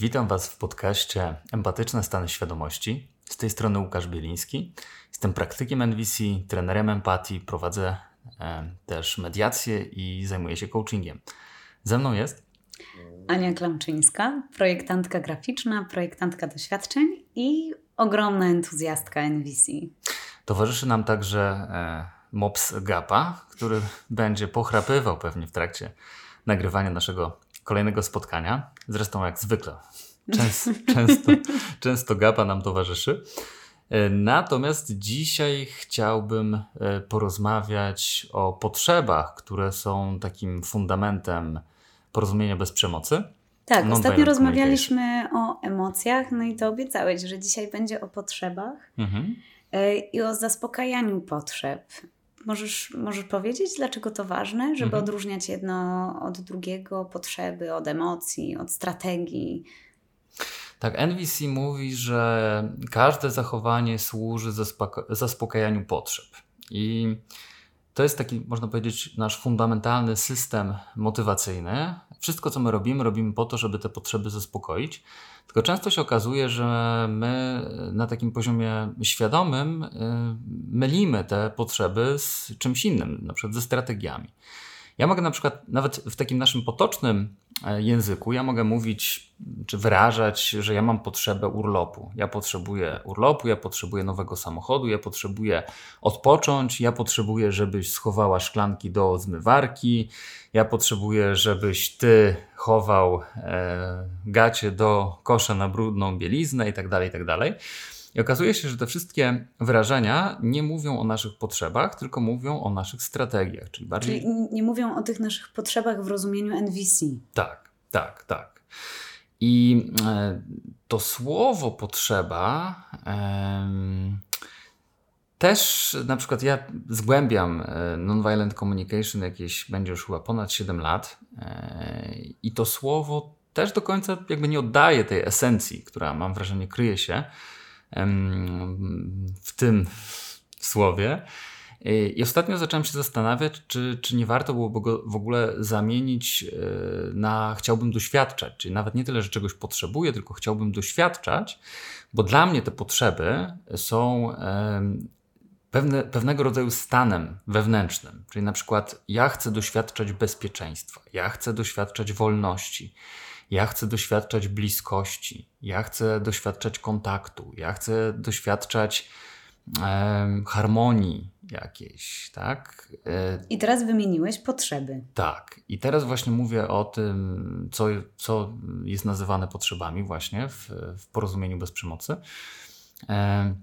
Witam Was w podcaście Empatyczne Stany Świadomości. Z tej strony Łukasz Bieliński. Jestem praktykiem NVC, trenerem empatii, prowadzę e, też mediację i zajmuję się coachingiem. Ze mną jest Ania Klamczyńska, projektantka graficzna, projektantka doświadczeń i ogromna entuzjastka NVC. Towarzyszy nam także e, Mops Gapa, który będzie pochrapywał pewnie w trakcie nagrywania naszego kolejnego spotkania. Zresztą jak zwykle. Często, często, często Gapa nam towarzyszy. E, natomiast dzisiaj chciałbym e, porozmawiać o potrzebach, które są takim fundamentem porozumienia bez przemocy. Tak, ostatnio rozmawialiśmy o emocjach, no i to obiecałeś, że dzisiaj będzie o potrzebach mhm. E, i o zaspokajaniu potrzeb. Możesz, możesz powiedzieć, dlaczego to ważne, żeby mhm. odróżniać jedno od drugiego, potrzeby od emocji, od strategii? Tak, NVC mówi, że każde zachowanie służy zaspokajaniu potrzeb. I to jest taki, można powiedzieć, nasz fundamentalny system motywacyjny. Wszystko, co my robimy, robimy po to, żeby te potrzeby zaspokoić. Tylko często się okazuje, że my na takim poziomie świadomym y, mylimy te potrzeby z czymś innym, na przykład ze strategiami. Ja mogę na przykład nawet w takim naszym potocznym e, języku, ja mogę mówić czy wyrażać, że ja mam potrzebę urlopu. Ja potrzebuję urlopu, ja potrzebuję nowego samochodu, ja potrzebuję odpocząć, ja potrzebuję, żebyś schowała szklanki do zmywarki, ja potrzebuję, żebyś ty chował e, gacie do kosza na brudną bieliznę i tak dalej, i tak dalej. I okazuje się, że te wszystkie wyrażenia nie mówią o naszych potrzebach, tylko mówią o naszych strategiach. Czyli, bardziej... czyli nie mówią o tych naszych potrzebach w rozumieniu NVC. Tak, tak, tak. I e, to słowo potrzeba też na przykład ja zgłębiam e, nonviolent communication jakieś będzie już chyba ponad 7 lat e, i to słowo też do końca jakby nie oddaje tej esencji, która mam wrażenie kryje się w tym słowie. I ostatnio zacząłem się zastanawiać, czy, czy nie warto byłoby go w ogóle zamienić e, na chciałbym doświadczać. Czyli nawet nie tyle, że czegoś potrzebuję, tylko chciałbym doświadczać, bo dla mnie te potrzeby są pewne, pewnego rodzaju stanem wewnętrznym. Czyli na przykład ja chcę doświadczać bezpieczeństwa, ja chcę doświadczać wolności, ja chcę doświadczać bliskości, ja chcę doświadczać kontaktu, ja chcę doświadczać e, harmonii jakiejś, tak? E, I teraz wymieniłeś potrzeby. Tak. I teraz właśnie mówię o tym, co, co jest nazywane potrzebami właśnie w, w porozumieniu bez przemocy. E,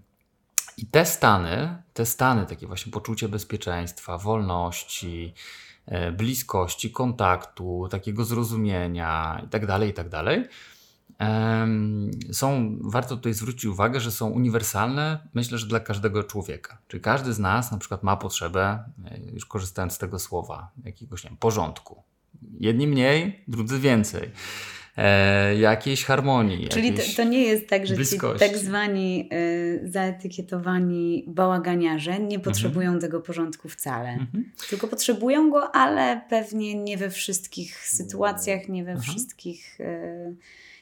I te stany, te stany, takie właśnie poczucie bezpieczeństwa, wolności, bliskości, kontaktu, takiego zrozumienia itd., tak itd., tak są, warto tutaj zwrócić uwagę, że są uniwersalne, myślę, że dla każdego człowieka. Czyli każdy z nas na przykład ma potrzebę, e, już korzystając z tego słowa, jakiegoś nie wiem, porządku. Jedni mniej, drudzy więcej e, jakiejś harmonii. Czyli jakiejś to, to, nie jest tak, że bliskości. ci tak zwani y, zaetykietowani bałaganiarze nie mhm. potrzebują mhm. tego porządku wcale. Mhm. Tylko potrzebują go, ale pewnie nie we wszystkich sytuacjach, nie we mhm. wszystkich. Y,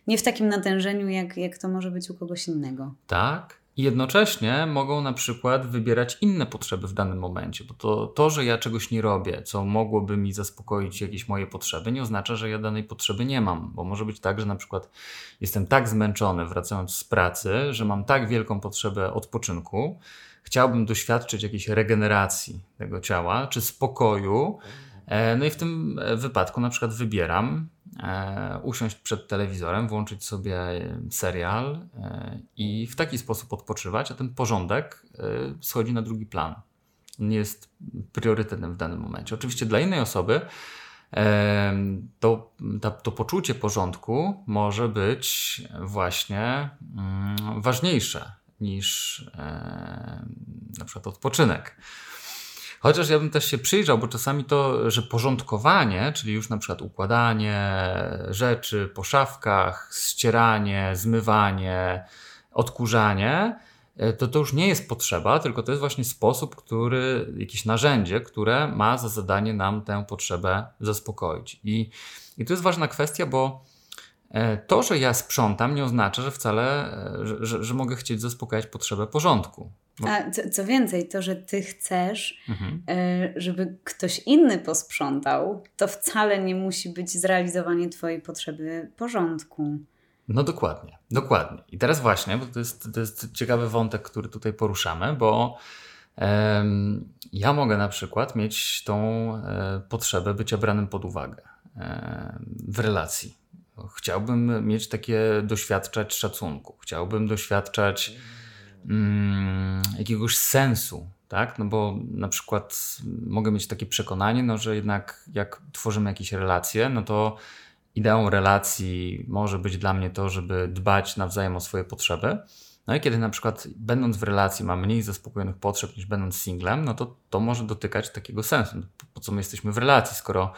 nie w takim natężeniu, jak, jak to może być u kogoś innego. Tak, i jednocześnie mogą na przykład wybierać inne potrzeby w danym momencie, bo to, to, że ja czegoś nie robię, co mogłoby mi zaspokoić jakieś moje potrzeby, nie oznacza, że ja danej potrzeby nie mam, bo może być tak, że na przykład jestem tak zmęczony wracając z pracy, że mam tak wielką potrzebę odpoczynku, chciałbym doświadczyć jakiejś regeneracji tego ciała, czy spokoju, e, no i w tym wypadku na przykład wybieram usiąść przed telewizorem, włączyć sobie serial e, i w taki sposób odpoczywać, a ten porządek e, schodzi na drugi plan. Nie jest priorytetem w danym momencie. Oczywiście dla innej osoby e, to, to, poczucie porządku może być właśnie mm, ważniejsze niż e, na przykład odpoczynek. Chociaż ja bym też się przyjrzał, bo czasami to, że porządkowanie, czyli już na przykład układanie rzeczy po szafkach, ścieranie, zmywanie, odkurzanie, e, to to już nie jest potrzeba, tylko to jest właśnie sposób, który, jakieś narzędzie, które ma za zadanie nam tę potrzebę zaspokoić. I, i to jest ważna kwestia, bo to, że ja sprzątam, nie oznacza, że wcale, e, że, że, że mogę chcieć zaspokajać potrzebę porządku. Bo... A co, co, więcej, to, że ty chcesz, mhm. E, żeby ktoś inny posprzątał, to wcale nie musi być zrealizowanie twojej potrzeby porządku. No dokładnie, dokładnie. I teraz właśnie, bo to jest, to jest ciekawy wątek, który tutaj poruszamy, bo um, ja mogę na przykład mieć tą e, potrzebę bycia branym pod uwagę e, w relacji. Chciałbym mieć takie, doświadczać szacunku, chciałbym doświadczać mm, jakiegoś sensu, tak? No bo na przykład mogę mieć takie przekonanie, no, że jednak jak tworzymy jakieś relacje, no to ideą relacji może być dla mnie to, żeby dbać nawzajem o swoje potrzeby. No i kiedy na przykład będąc w relacji mam mniej zaspokojonych potrzeb niż będąc singlem, no to to może dotykać takiego sensu. Po co my jesteśmy w relacji, skoro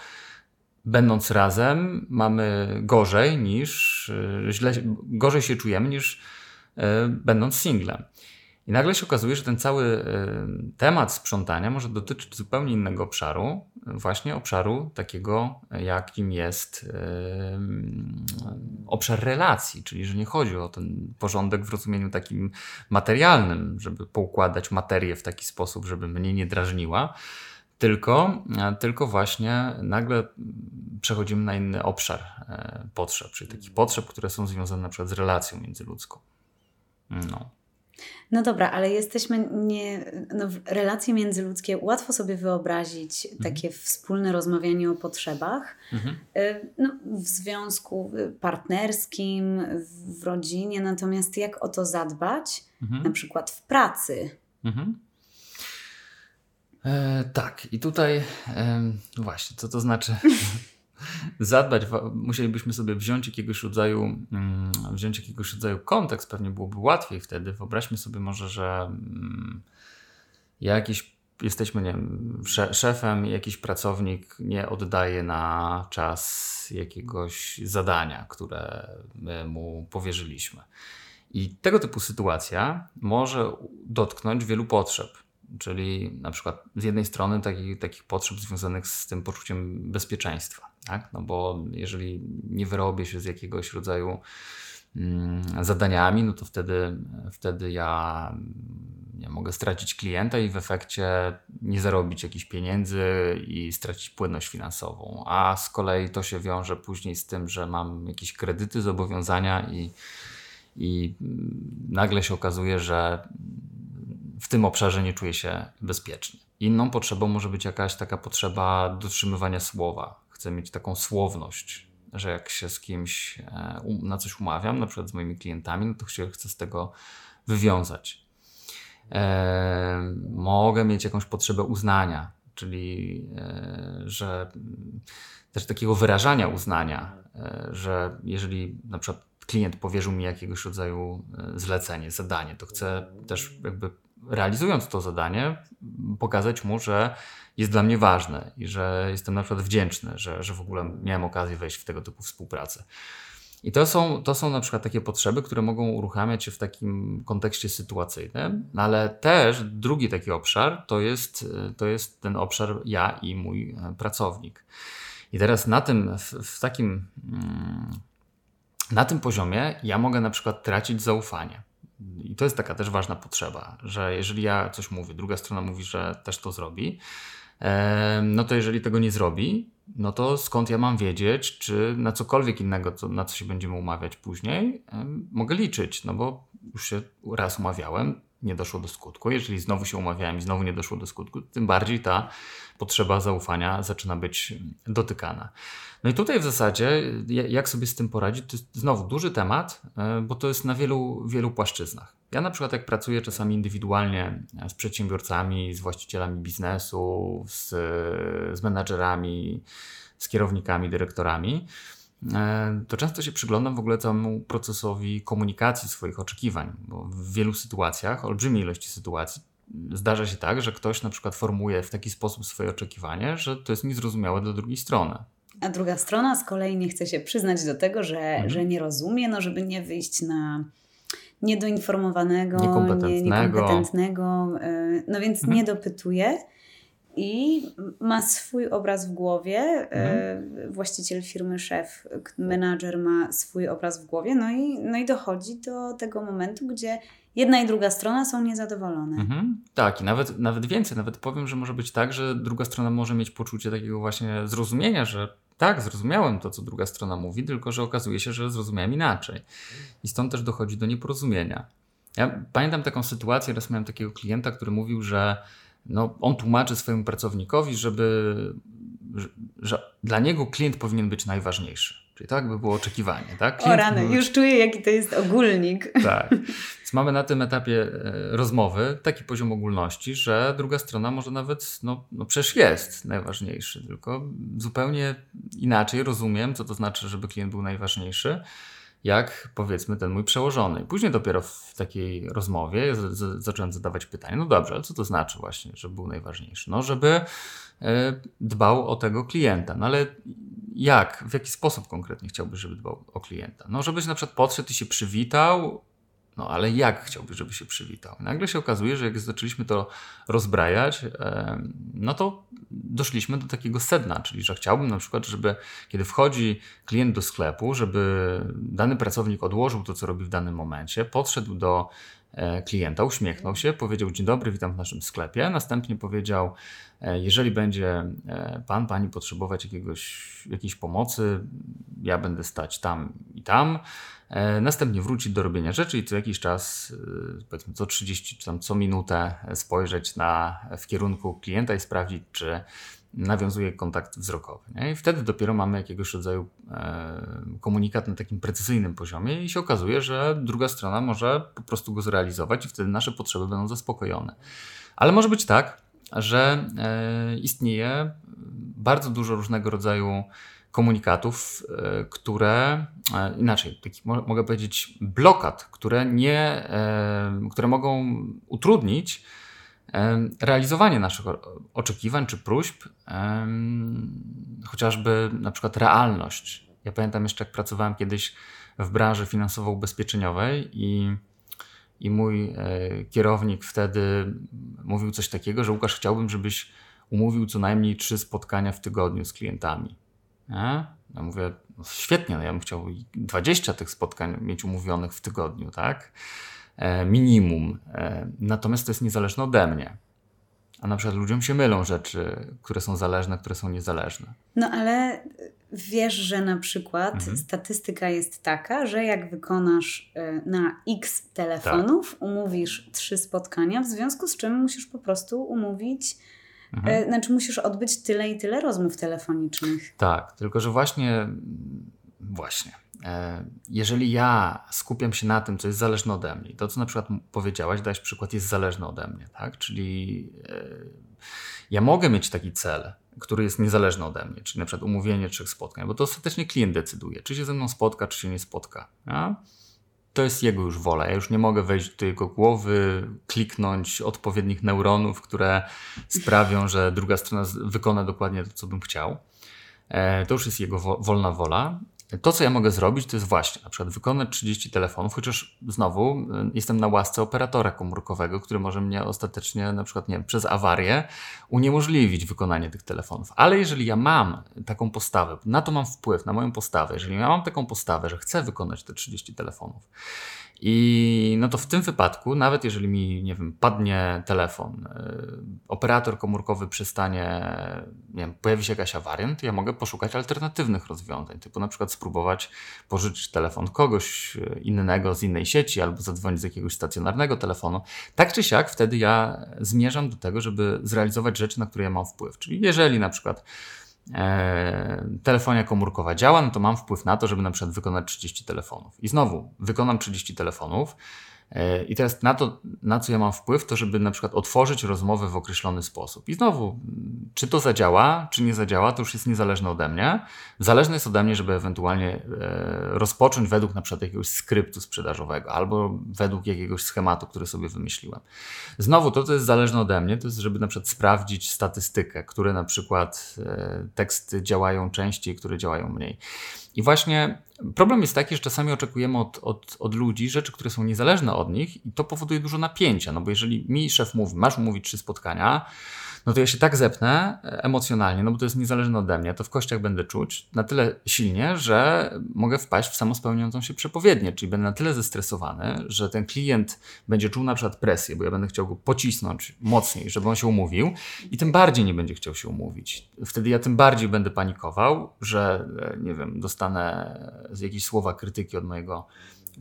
będąc razem mamy gorzej niż, e, źle, gorzej się czujemy niż e, będąc singlem. I nagle się okazuje, że ten cały e, temat sprzątania może dotyczyć zupełnie innego obszaru, właśnie obszaru takiego, jakim jest obszar relacji, czyli że nie chodzi o ten porządek w rozumieniu takim materialnym, żeby poukładać materię w taki sposób, żeby mnie nie drażniła, tylko, tylko właśnie nagle przechodzimy na inny obszar e, potrzeb, czyli takich potrzeb, które są związane na przykład z relacją międzyludzką. No. No dobra, ale jesteśmy nie. No, relacje międzyludzkie łatwo sobie wyobrazić mhm. takie wspólne rozmawianie o potrzebach mhm. E, no, w związku partnerskim, w rodzinie, natomiast jak o to zadbać, mhm. na przykład w pracy. Mhm. E, tak, i tutaj e, właśnie, co to znaczy zadbać, musielibyśmy sobie wziąć jakiegoś rodzaju, mm, wziąć jakiegoś rodzaju kontekst, pewnie byłoby łatwiej wtedy. Wyobraźmy sobie może, że mm, jakiś jesteśmy nie wiem, szefem jakiś pracownik nie oddaje na czas jakiegoś zadania, które mu powierzyliśmy. I tego typu sytuacja może dotknąć wielu potrzeb czyli na przykład z jednej strony takich, takich potrzeb związanych z tym poczuciem bezpieczeństwa, tak? no bo jeżeli nie wyrobię się z jakiegoś rodzaju mm, zadaniami, no to wtedy, wtedy ja, ja mogę stracić klienta i w efekcie nie zarobić jakichś pieniędzy i stracić płynność finansową. A z kolei to się wiąże później z tym, że mam jakieś kredyty, zobowiązania i, i nagle się okazuje, że w tym obszarze nie czuję się bezpiecznie. Inną potrzebą może być jakaś taka potrzeba dotrzymywania słowa. Chcę mieć taką słowność, że jak się z kimś e, um, na coś umawiam, na przykład z moimi klientami, no to się chcę z tego wywiązać. E, mogę mieć jakąś potrzebę uznania, czyli e, że też takiego wyrażania uznania, że jeżeli na przykład klient powierzył mi jakiegoś rodzaju zlecenie, zadanie, to chcę też jakby realizując to zadanie, pokazać mu, że jest dla mnie ważne i że jestem na przykład wdzięczny, że, że w ogóle miałem okazję wejść w tego typu współpracę. I to są, to są na przykład takie potrzeby, które mogą uruchamiać się w takim kontekście sytuacyjnym, no ale też drugi taki obszar to jest, to jest ten obszar ja i mój e, pracownik. I teraz na tym, w, w takim, mm, na tym poziomie ja mogę na przykład tracić zaufanie. I to jest taka też ważna potrzeba, że jeżeli ja coś mówię, druga strona mówi, że też to zrobi, no to jeżeli tego nie zrobi, no to skąd ja mam wiedzieć, czy na cokolwiek innego, na co się będziemy umawiać później, mogę liczyć, no bo już się raz umawiałem, nie doszło do skutku. Jeżeli znowu się umawiałem i znowu nie doszło do skutku, tym bardziej ta potrzeba zaufania zaczyna być dotykana. No i tutaj w zasadzie, jak sobie z tym poradzić, to jest znowu duży temat, e, bo to jest na wielu, wielu płaszczyznach. Ja na przykład jak pracuję czasami indywidualnie z przedsiębiorcami, z właścicielami biznesu, z, z menadżerami, z kierownikami, dyrektorami, e, to często się przyglądam w ogóle całemu procesowi komunikacji swoich oczekiwań, bo w wielu sytuacjach, olbrzymiej ilości sytuacji, zdarza się tak, że ktoś na przykład formuje w taki sposób swoje oczekiwanie, że to jest niezrozumiałe dla drugiej strony. A druga strona z kolei nie chce się przyznać do tego, że, mhm. że nie rozumie, no żeby nie wyjść na niedoinformowanego, niekompetentnego, nie, niekompetentnego e, no więc mhm. nie dopytuje. I ma swój obraz w głowie. Mhm. Właściciel firmy, szef, menadżer ma swój obraz w głowie, no i, no i dochodzi do tego momentu, gdzie jedna i druga strona są niezadowolone. Mhm. Tak, i nawet, nawet więcej, nawet powiem, że może być tak, że druga strona może mieć poczucie takiego właśnie zrozumienia, że tak, zrozumiałem to, co druga strona mówi, tylko że okazuje się, że zrozumiałem inaczej. I stąd też dochodzi do nieporozumienia. Ja pamiętam taką sytuację, raz miałem takiego klienta, który mówił, że no, on tłumaczy swojemu pracownikowi, żeby, że, że dla niego klient powinien być najważniejszy. Czyli tak by było oczekiwanie. Tak? Klient o rany, był... już czuję jaki to jest ogólnik. Tak. Więc mamy na tym etapie e, rozmowy taki poziom ogólności, że druga strona może nawet, no, no przecież jest najważniejszy, tylko zupełnie inaczej rozumiem, co to znaczy, żeby klient był najważniejszy jak powiedzmy ten mój przełożony. Później dopiero w takiej rozmowie z, z, zacząłem zadawać pytania, no dobrze, ale co to znaczy właśnie, że był najważniejszy? No, żeby e, dbał o tego klienta. No ale jak, w jaki sposób konkretnie chciałbyś, żeby dbał o klienta? No, żebyś na przykład podszedł i się przywitał, no ale jak chciałbyś, żeby się przywitał? Nagle się okazuje, że jak zaczęliśmy to rozbrajać, no to doszliśmy do takiego sedna, czyli że chciałbym na przykład, żeby kiedy wchodzi klient do sklepu, żeby dany pracownik odłożył to, co robi w danym momencie, podszedł do e, klienta, uśmiechnął się, powiedział dzień dobry, witam w naszym sklepie, następnie powiedział, e, jeżeli będzie e, pan, pani potrzebować jakiegoś, jakiejś pomocy, ja będę stać tam i tam, następnie wrócić do robienia rzeczy i co jakiś czas, e, powiedzmy co 30 czy tam co minutę spojrzeć na, w kierunku klienta i sprawdzić, czy nawiązuje kontakt wzrokowy. Nie? I wtedy dopiero mamy jakiegoś rodzaju e, komunikat na takim precyzyjnym poziomie i się okazuje, że druga strona może po prostu go zrealizować i wtedy nasze potrzeby będą zaspokojone. Ale może być tak, że e, istnieje bardzo dużo różnego rodzaju komunikatów, e, które e, inaczej, takich mogę powiedzieć blokad, które nie, e, które mogą utrudnić realizowanie naszych oczekiwań czy próśb, chociażby na przykład realność. Ja pamiętam jeszcze, jak pracowałem kiedyś w branży finansowo-ubezpieczeniowej i, i mój kierownik wtedy mówił coś takiego, że Łukasz, chciałbym, żebyś umówił co najmniej trzy spotkania w tygodniu z klientami. Nie? Ja mówię, no świetnie, no ja bym chciał 20 tych spotkań mieć umówionych w tygodniu, tak? E, minimum. E, natomiast to jest niezależne ode mnie. A na przykład ludziom się mylą rzeczy, które są zależne, które są niezależne. No ale wiesz, że na przykład mhm. statystyka jest taka, że jak wykonasz e, na x telefonów, tak. umówisz trzy spotkania, w związku z czym musisz po prostu umówić Mhm. E, znaczy musisz odbyć tyle i tyle rozmów telefonicznych. Tak, tylko że właśnie, właśnie, e, jeżeli ja skupiam się na tym, co jest zależne ode mnie, to co na przykład powiedziałaś, dałeś przykład, jest zależne ode mnie, tak? Czyli e, ja mogę mieć taki cel, który jest niezależny ode mnie, czyli na przykład umówienie trzech spotkań, bo to ostatecznie klient decyduje, czy się ze mną spotka, czy się nie spotka. Ja? To jest jego już wola. Ja już nie mogę wejść do jego głowy, kliknąć odpowiednich neuronów, które sprawią, że druga strona wykona dokładnie to, co bym chciał. E, to już jest jego wolna wola. To, co ja mogę zrobić, to jest właśnie na przykład wykonać 30 telefonów, chociaż znowu y, jestem na łasce operatora komórkowego, który może mnie ostatecznie na przykład nie przez awarię uniemożliwić wykonanie tych telefonów. Ale jeżeli ja mam taką postawę, na to mam wpływ, na moją postawę, jeżeli ja mam taką postawę, że chcę wykonać te 30 telefonów i no to w tym wypadku, nawet jeżeli mi, nie wiem, padnie telefon, yy, operator komórkowy przestanie, nie wiem, pojawi się jakaś awaria, to ja mogę poszukać alternatywnych rozwiązań, typu na przykład spróbować pożyczyć telefon kogoś y, innego z innej sieci albo zadzwonić z jakiegoś stacjonarnego telefonu. Tak czy siak, wtedy ja zmierzam do tego, żeby zrealizować rzeczy, na które ja mam wpływ. Czyli jeżeli na przykład e, telefonia komórkowa działa, no to mam wpływ na to, żeby na przykład wykonać 30 telefonów. I znowu, wykonam 30 telefonów, I teraz na to, na co ja mam wpływ, to żeby na przykład otworzyć rozmowę w określony sposób. I znowu, czy to zadziała, czy nie zadziała, to już jest niezależne ode mnie. Zależne jest ode mnie, żeby ewentualnie e, rozpocząć według na przykład jakiegoś skryptu sprzedażowego albo według jakiegoś schematu, który sobie wymyśliłem. Znowu, to, co jest zależne ode mnie, to jest, żeby na przykład sprawdzić statystykę, które na przykład e, teksty działają częściej, które działają mniej. I właśnie problem jest taki, że czasami oczekujemy od, od, od ludzi rzeczy, które są niezależne od nich, i to powoduje dużo napięcia. No bo jeżeli mi szef mówi, masz umówić trzy spotkania, no to ja się tak zepnę e, emocjonalnie, no bo to jest niezależne ode mnie, to w kościach będę czuć na tyle silnie, że mogę wpaść w samospełniającą się przepowiednię, czyli będę na tyle zestresowany, że ten klient będzie czuł na przykład presję, bo ja będę chciał go pocisnąć mocniej, żeby on się umówił i tym bardziej nie będzie chciał się umówić. Wtedy ja tym bardziej będę panikował, że e, nie wiem, dostanę jakieś słowa krytyki od mojego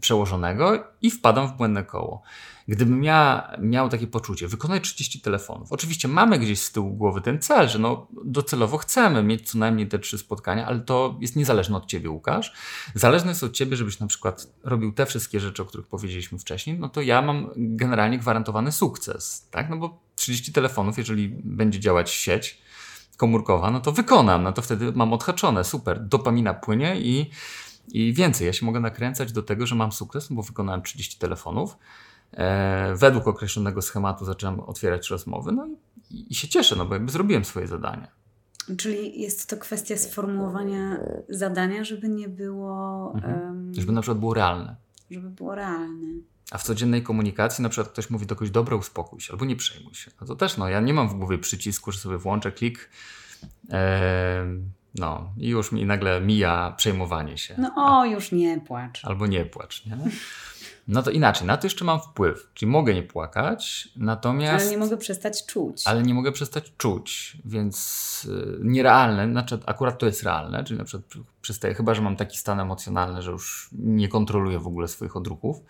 przełożonego i wpadam w błędne koło. Gdybym ja miał takie poczucie, wykonać 30 telefonów. Oczywiście mamy gdzieś z tyłu głowy ten cel, że no docelowo chcemy mieć co najmniej te trzy spotkania, ale to jest niezależne od ciebie, Łukasz. Zależne jest od ciebie, żebyś na przykład robił te wszystkie rzeczy, o których powiedzieliśmy wcześniej, no to ja mam generalnie gwarantowany sukces, tak? No bo 30 telefonów, jeżeli będzie działać sieć komórkowa, no to wykonam, no to wtedy mam odhaczone, super, dopamina płynie i i więcej, ja się mogę nakręcać do tego, że mam sukces, bo wykonałem 30 telefonów. E, według określonego schematu zacząłem otwierać rozmowy, no i, i się cieszę, no bo jakby zrobiłem swoje zadanie. Czyli jest to kwestia sformułowania zadania, żeby nie było. Mhm. Um, żeby na przykład było realne. Żeby było realne. A w codziennej komunikacji na przykład ktoś mówi do kogoś, dobra, uspokój się, albo nie przejmuj się. No to też, no ja nie mam w głowie przycisku, że sobie włączę klik. No i już mi nagle mija przejmowanie się. No o, już nie płacz. Albo nie płacz, nie? No to inaczej, na to jeszcze mam wpływ, czyli mogę nie płakać, natomiast... Ale nie mogę przestać czuć. Ale nie mogę przestać czuć, więc yy, nierealne, znaczy akurat to jest realne, czyli na przykład przestaję, chyba że mam taki stan emocjonalny, że już nie kontroluję w ogóle swoich odruchów,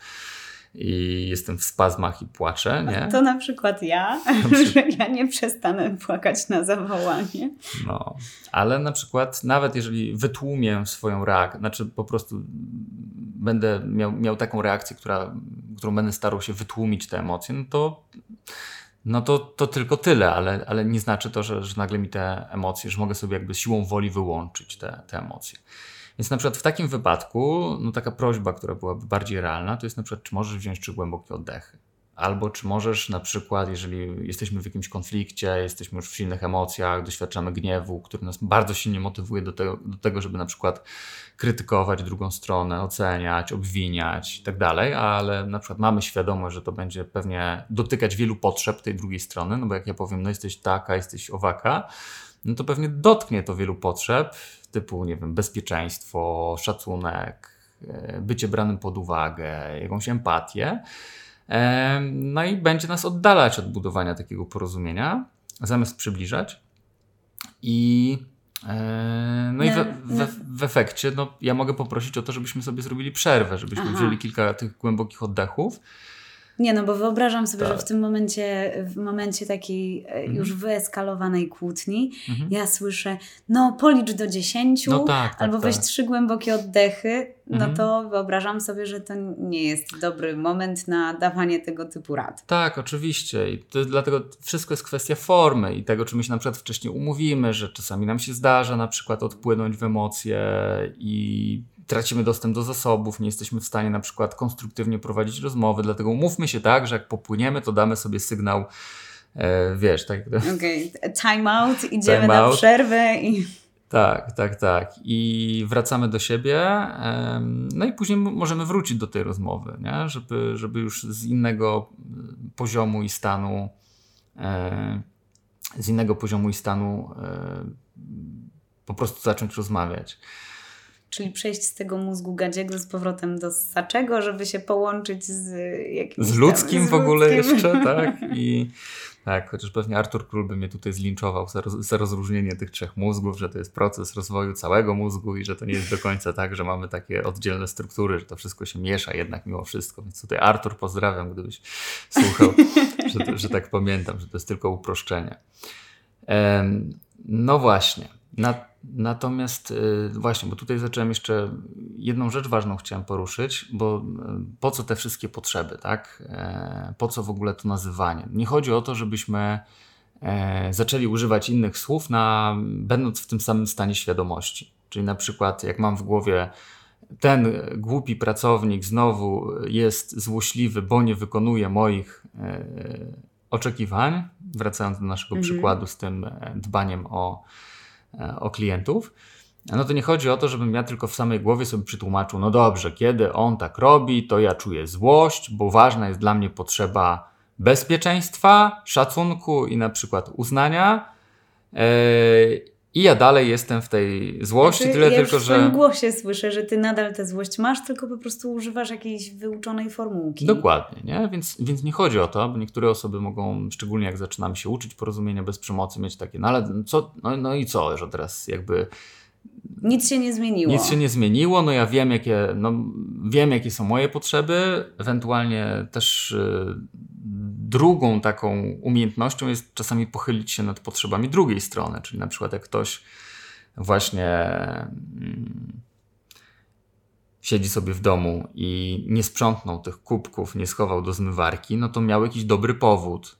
i jestem w spazmach i płaczę, nie? To na przykład ja, że ja nie przestanę płakać na zawołanie. No, ale na przykład nawet jeżeli wytłumię swoją reakcję, znaczy po prostu będę miał, miał taką reakcję, która, którą będę starał się wytłumić te emocje, no to no to, to tylko tyle, ale, ale nie znaczy to, że, że nagle mi te emocje, że mogę sobie jakby siłą woli wyłączyć te, te emocje. Więc na przykład w takim wypadku, no taka prośba, która byłaby bardziej realna, to jest na przykład, czy możesz wziąć trzy głębokie oddechy. Albo czy możesz na przykład, jeżeli jesteśmy w jakimś konflikcie, jesteśmy już w silnych emocjach, doświadczamy gniewu, który nas bardzo silnie motywuje do tego, do tego żeby na przykład krytykować drugą stronę, oceniać, obwiniać i tak dalej, ale na przykład mamy świadomość, że to będzie pewnie dotykać wielu potrzeb tej drugiej strony, no bo jak ja powiem, no jesteś taka, jesteś owaka, no to pewnie dotknie to wielu potrzeb, typu, nie wiem, bezpieczeństwo, szacunek, e, bycie branym pod uwagę, jakąś empatię. E, no i będzie nas oddalać od budowania takiego porozumienia, zamiast przybliżać. I e, no i w, w, w, efekcie no, ja mogę poprosić o to, żebyśmy sobie zrobili przerwę, żebyśmy Aha. wzięli kilka tych głębokich oddechów nie, no bo wyobrażam sobie, tak. że w tym momencie, w momencie takiej e, mhm. już wyeskalowanej kłótni, mhm. ja słyszę, no policz do dziesięciu, no tak, tak, albo weź tak. trzy głębokie oddechy, no mhm. to wyobrażam sobie, że to nie jest dobry moment na dawanie tego typu rad. Tak, oczywiście. I to, dlatego wszystko jest kwestia formy i tego, czy my się na przykład wcześniej umówimy, że czasami nam się zdarza na przykład odpłynąć w emocje i tracimy dostęp do zasobów, nie jesteśmy w stanie na przykład konstruktywnie prowadzić rozmowy, dlatego umówmy się tak, że jak popłyniemy, to damy sobie sygnał, e, wiesz, tak. Okej, okay. time out, idziemy time na out. przerwę i... Tak, tak, tak. I wracamy do siebie, no i później możemy wrócić do tej rozmowy, nie? Żeby, żeby już z innego poziomu i stanu, e, z innego poziomu i stanu e, po prostu zacząć rozmawiać. Czyli przejść z tego mózgu gadziego z powrotem do ssaczego, żeby się połączyć z jakimś Z ludzkim tam, z w ogóle ludzkim. jeszcze, tak? I tak, chociaż pewnie Artur Król by mnie tutaj zlinczował za, roz, za rozróżnienie tych trzech mózgów, że to jest proces rozwoju całego mózgu i że to nie jest do końca tak, że mamy takie oddzielne struktury, że to wszystko się miesza jednak mimo wszystko. Więc tutaj Artur pozdrawiam, gdybyś słuchał, że, że tak pamiętam, że to jest tylko uproszczenie. no właśnie. Na, natomiast y, właśnie, bo tutaj zacząłem jeszcze jedną rzecz ważną chciałem poruszyć, bo y, po co te wszystkie potrzeby, tak? E, po co w ogóle to nazywanie? Nie chodzi o to, żebyśmy e, zaczęli używać innych słów, na, będąc w tym samym stanie świadomości. Czyli na przykład, jak mam w głowie ten głupi pracownik znowu jest złośliwy, bo nie wykonuje moich e, oczekiwań, wracając do naszego mhm. przykładu z tym dbaniem o o klientów, no to nie chodzi o to, żebym ja tylko w samej głowie sobie przytłumaczył, no dobrze, kiedy on tak robi, to ja czuję złość, bo ważna jest dla mnie potrzeba bezpieczeństwa, szacunku i na przykład uznania. E, I ja dalej jestem w tej złości, znaczy, tyle ja tylko, że. W głosie słyszę, że ty nadal tę złość masz, tylko po prostu używasz jakiejś wyuczonej formułki. Dokładnie, nie? Więc, więc nie chodzi o to, bo niektóre osoby mogą, szczególnie jak zaczynamy się uczyć porozumienia bez przemocy, mieć takie, no ale co, no, no i co, że teraz jakby nic się nie zmieniło. Nic się nie zmieniło, no ja wiem jakie, no, wiem, jakie są moje potrzeby, ewentualnie też y, drugą taką umiejętnością jest czasami pochylić się nad potrzebami drugiej strony, czyli na przykład jak ktoś właśnie mm, siedzi sobie w domu i nie sprzątnął tych kubków, nie schował do zmywarki, no to miał jakiś dobry powód.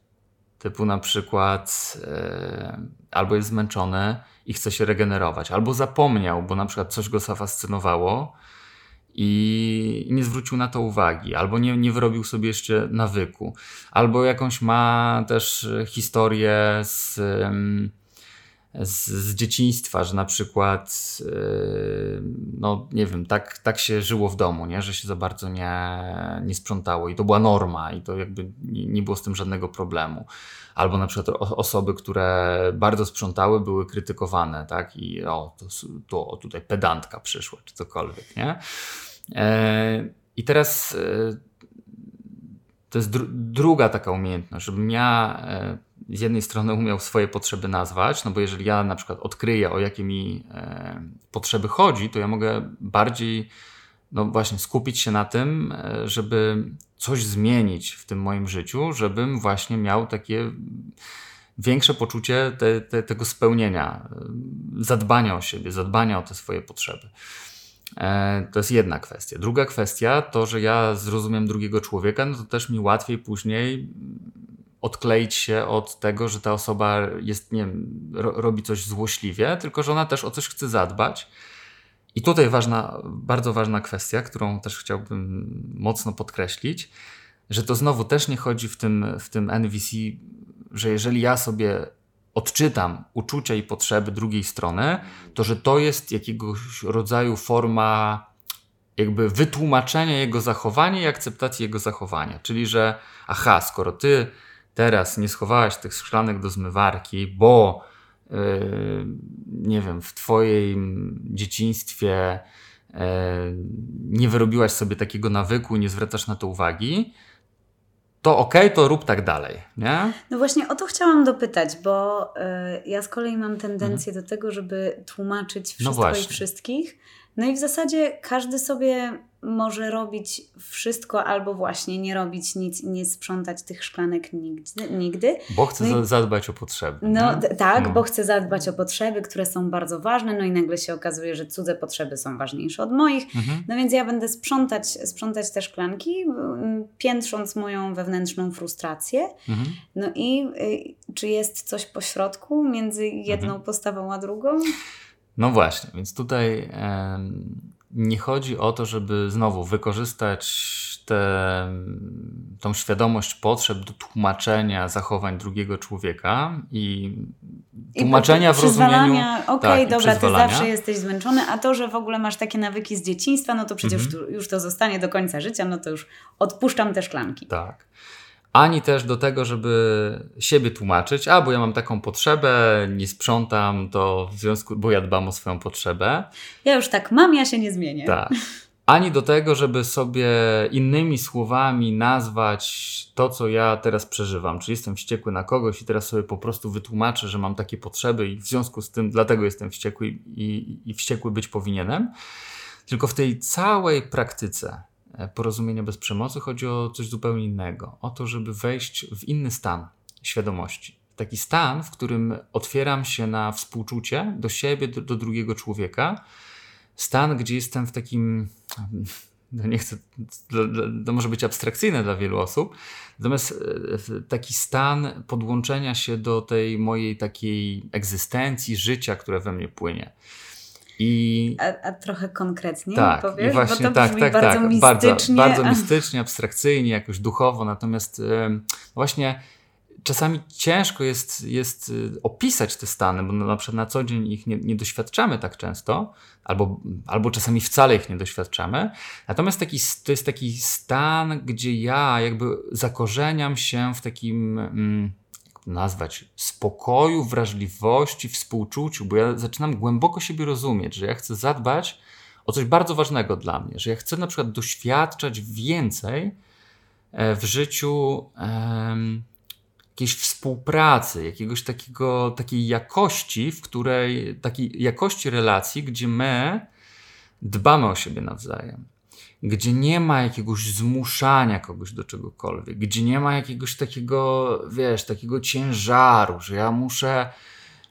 Typu na przykład e, albo jest zmęczony i chce się regenerować, albo zapomniał, bo na przykład coś go zafascynowało i nie zwrócił na to uwagi, albo nie, nie wyrobił sobie jeszcze nawyku, albo jakąś ma też historię z, z, z dzieciństwa, że na przykład, no nie wiem, tak, tak się żyło w domu, nie? że się za bardzo nie, nie sprzątało i to była norma i to jakby nie, nie było z tym żadnego problemu albo na przykład osoby, które bardzo sprzątały, były krytykowane, tak? I o, to, to tutaj pedantka przyszła, czy cokolwiek, nie? E, I teraz e, to jest dru druga taka umiejętność, żebym ja e, z jednej strony umiał swoje potrzeby nazwać, no bo jeżeli ja na przykład odkryję, o jakie mi potrzeby chodzi, to ja mogę bardziej no właśnie skupić się na tym, e, żeby coś zmienić w tym moim życiu, żebym właśnie miał takie większe poczucie te, te, tego spełnienia, e, zadbania o siebie, zadbania o te swoje potrzeby. E, to jest jedna kwestia. Druga kwestia to, że ja zrozumiem drugiego człowieka, no to też mi łatwiej później odkleić się od tego, że ta osoba jest, nie wiem, ro, robi coś złośliwie, tylko że ona też o coś chce zadbać i tutaj ważna, bardzo ważna kwestia, którą też chciałbym mocno podkreślić, że to znowu też nie chodzi w tym, w tym NVC, że jeżeli ja sobie odczytam uczucia i potrzeby drugiej strony, to że to jest jakiegoś rodzaju forma jakby wytłumaczenia jego zachowania i akceptacji jego zachowania. Czyli, że aha, skoro ty teraz nie schowałaś tych szklanek do zmywarki, bo nie wiem, w Twoim dzieciństwie yy, nie wyrobiłaś sobie takiego nawyku, nie zwracasz na to uwagi, to okej, okay, to rób tak dalej, nie? No właśnie o to chciałam dopytać, bo y, ja z kolei mam tendencję mhm. do tego, żeby tłumaczyć no wszystko no i wszystkich. No i w zasadzie każdy sobie może robić wszystko albo właśnie nie robić nic, nie sprzątać tych szklanek nigdy. Bo chce no zadbać o potrzeby. No tak, no. bo chce zadbać o potrzeby, które są bardzo ważne, no i nagle się okazuje, że cudze potrzeby są ważniejsze od moich. Mhm. No więc ja będę sprzątać, sprzątać te szklanki, piętrząc moją wewnętrzną frustrację. Mhm. No i y, czy jest coś pośrodku między jedną mhm. postawą a drugą? No właśnie, więc tutaj nie chodzi o to, żeby znowu wykorzystać tę tą świadomość potrzeb do tłumaczenia zachowań drugiego człowieka i tłumaczenia I w rozumieniu. Okej, okay, tak, dobra, ty zawsze jesteś zmęczony, a to, że w ogóle masz takie nawyki z dzieciństwa, no to przecież mhm. już to zostanie do końca życia, no to już odpuszczam te szklanki. Tak ani też do tego, żeby siebie tłumaczyć, a bo ja mam taką potrzebę, nie sprzątam, to w związku, bo ja dbam o swoją potrzebę. Ja już tak mam, ja się nie zmienię. Tak. Ani do tego, żeby sobie innymi słowami nazwać to, co ja teraz przeżywam. Czy jestem wściekły na kogoś i teraz sobie po prostu wytłumaczę, że mam takie potrzeby i w związku z tym dlatego jestem wściekły i, i wściekły być powinienem. Tylko w tej całej praktyce porozumienia bez przemocy, chodzi o coś zupełnie innego. O to, żeby wejść w inny stan świadomości. Taki stan, w którym otwieram się na współczucie do siebie, do, do drugiego człowieka. Stan, gdzie jestem w takim no nie chcę, to może być abstrakcyjne dla wielu osób, natomiast e, taki stan podłączenia się do tej mojej takiej egzystencji, życia, które we mnie płynie. I... A, a, trochę konkretniej tak, powiesz? Właśnie, Bo to tak, tak, bardzo tak. Mistycznie. Bardzo, bardzo mistycznie, abstrakcyjnie, jakoś duchowo, natomiast właśnie czasami ciężko jest, jest y, opisać te stany, bo na przykład na co dzień ich nie, nie, doświadczamy tak często, albo, albo czasami wcale ich nie doświadczamy. Natomiast taki, to jest taki stan, gdzie ja jakby zakorzeniam się w takim. Mm, nazwać spokoju, wrażliwości, współczuciu, bo ja zaczynam głęboko siebie rozumieć, że ja chcę zadbać o coś bardzo ważnego dla mnie, że ja chcę na przykład doświadczać więcej e, w życiu jakiejś współpracy, jakiegoś takiego, takiej jakości, w której, takiej jakości relacji, gdzie my dbamy o siebie nawzajem gdzie nie ma jakiegoś zmuszania kogoś do czegokolwiek, gdzie nie ma jakiegoś takiego, wiesz, takiego ciężaru, że ja muszę.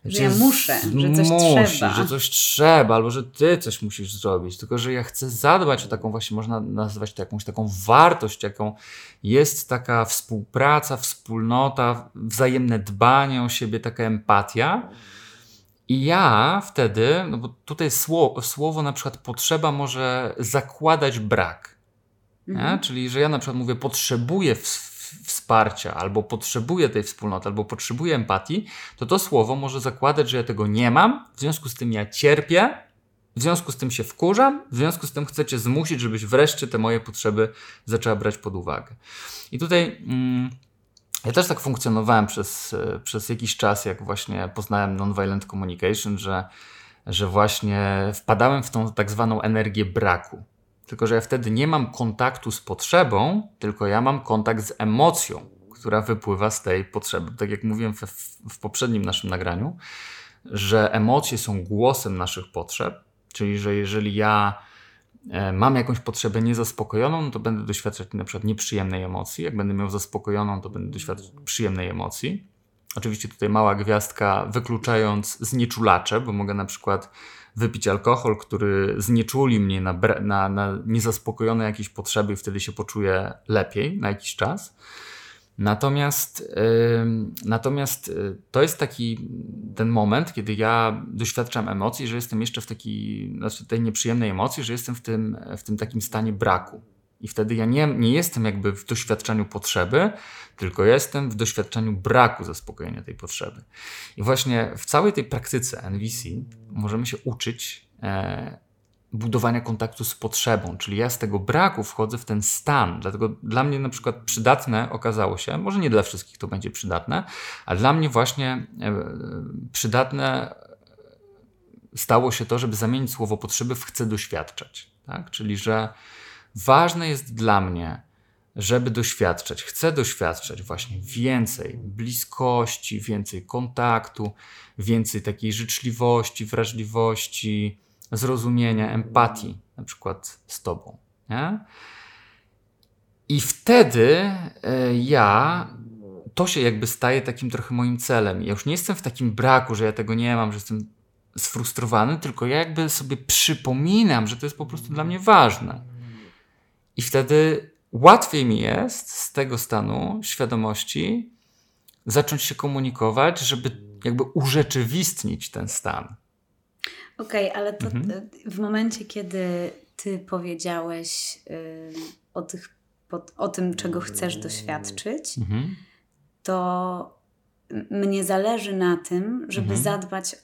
Że ja muszę, że coś musi, trzeba. Że coś trzeba, albo że ty coś musisz zrobić. Tylko, że ja chcę zadbać o taką właśnie, można nazwać to jakąś taką wartość, jaką jest taka współpraca, wspólnota, wzajemne dbanie o siebie, taka empatia i ja wtedy, no bo tutaj słowo, słowo na przykład potrzeba może zakładać brak. Mhm. Czyli, że ja na przykład mówię, potrzebuję wsparcia, albo potrzebuję tej wspólnoty, albo potrzebuję empatii, to to słowo może zakładać, że ja tego nie mam, w związku z tym ja cierpię, w związku z tym się wkurzam, w związku z tym chcecie zmusić, żebyś wreszcie te moje potrzeby zaczęła brać pod uwagę. I tutaj. Mm, ja też tak funkcjonowałem przez, przez jakiś czas, jak właśnie poznałem nonviolent communication, że, że właśnie wpadałem w tą tak zwaną energię braku. Tylko, że ja wtedy nie mam kontaktu z potrzebą, tylko ja mam kontakt z emocją, która wypływa z tej potrzeby. Tak jak mówiłem w, w poprzednim naszym nagraniu, że emocje są głosem naszych potrzeb, czyli że jeżeli ja E, mam jakąś potrzebę niezaspokojoną, no to będę doświadczać na przykład nieprzyjemnej emocji. Jak będę miał zaspokojoną, to będę doświadczać przyjemnej emocji. Oczywiście tutaj mała gwiazdka, wykluczając znieczulacze, bo mogę na przykład wypić alkohol, który znieczuli mnie na, na, na niezaspokojone jakieś potrzeby i wtedy się poczuję lepiej na jakiś czas. Natomiast, natomiast y, to jest taki ten moment, kiedy ja doświadczam emocji, że jestem jeszcze w takiej, znaczy tej nieprzyjemnej emocji, że jestem w tym, w tym takim stanie braku. I wtedy ja nie, nie jestem jakby w doświadczeniu potrzeby, tylko jestem w doświadczeniu braku zaspokojenia tej potrzeby. I właśnie w całej tej praktyce NVC możemy się uczyć e, budowania kontaktu z potrzebą, czyli ja z tego braku wchodzę w ten stan. Dlatego dla mnie na przykład przydatne okazało się, może nie dla wszystkich to będzie przydatne, ale dla mnie właśnie e, przydatne stało się to, żeby zamienić słowo potrzeby w chcę doświadczać. Tak? Czyli, że ważne jest dla mnie, żeby doświadczać, chcę doświadczać właśnie więcej bliskości, więcej kontaktu, więcej takiej życzliwości, wrażliwości, zrozumienia, empatii, na przykład z Tobą. Nie? I wtedy e, ja, to się jakby staje takim trochę moim celem. Ja już nie jestem w takim braku, że ja tego nie mam, że jestem sfrustrowany, tylko ja jakby sobie przypominam, że to jest po prostu dla mnie ważne. I wtedy łatwiej mi jest z tego stanu świadomości zacząć się komunikować, żeby jakby urzeczywistnić ten stan. Okej, okay, ale to mhm. w momencie, kiedy ty powiedziałeś y, o, tych, o tym, czego chcesz doświadczyć, mhm. to mnie zależy na tym, żeby mhm. zadbać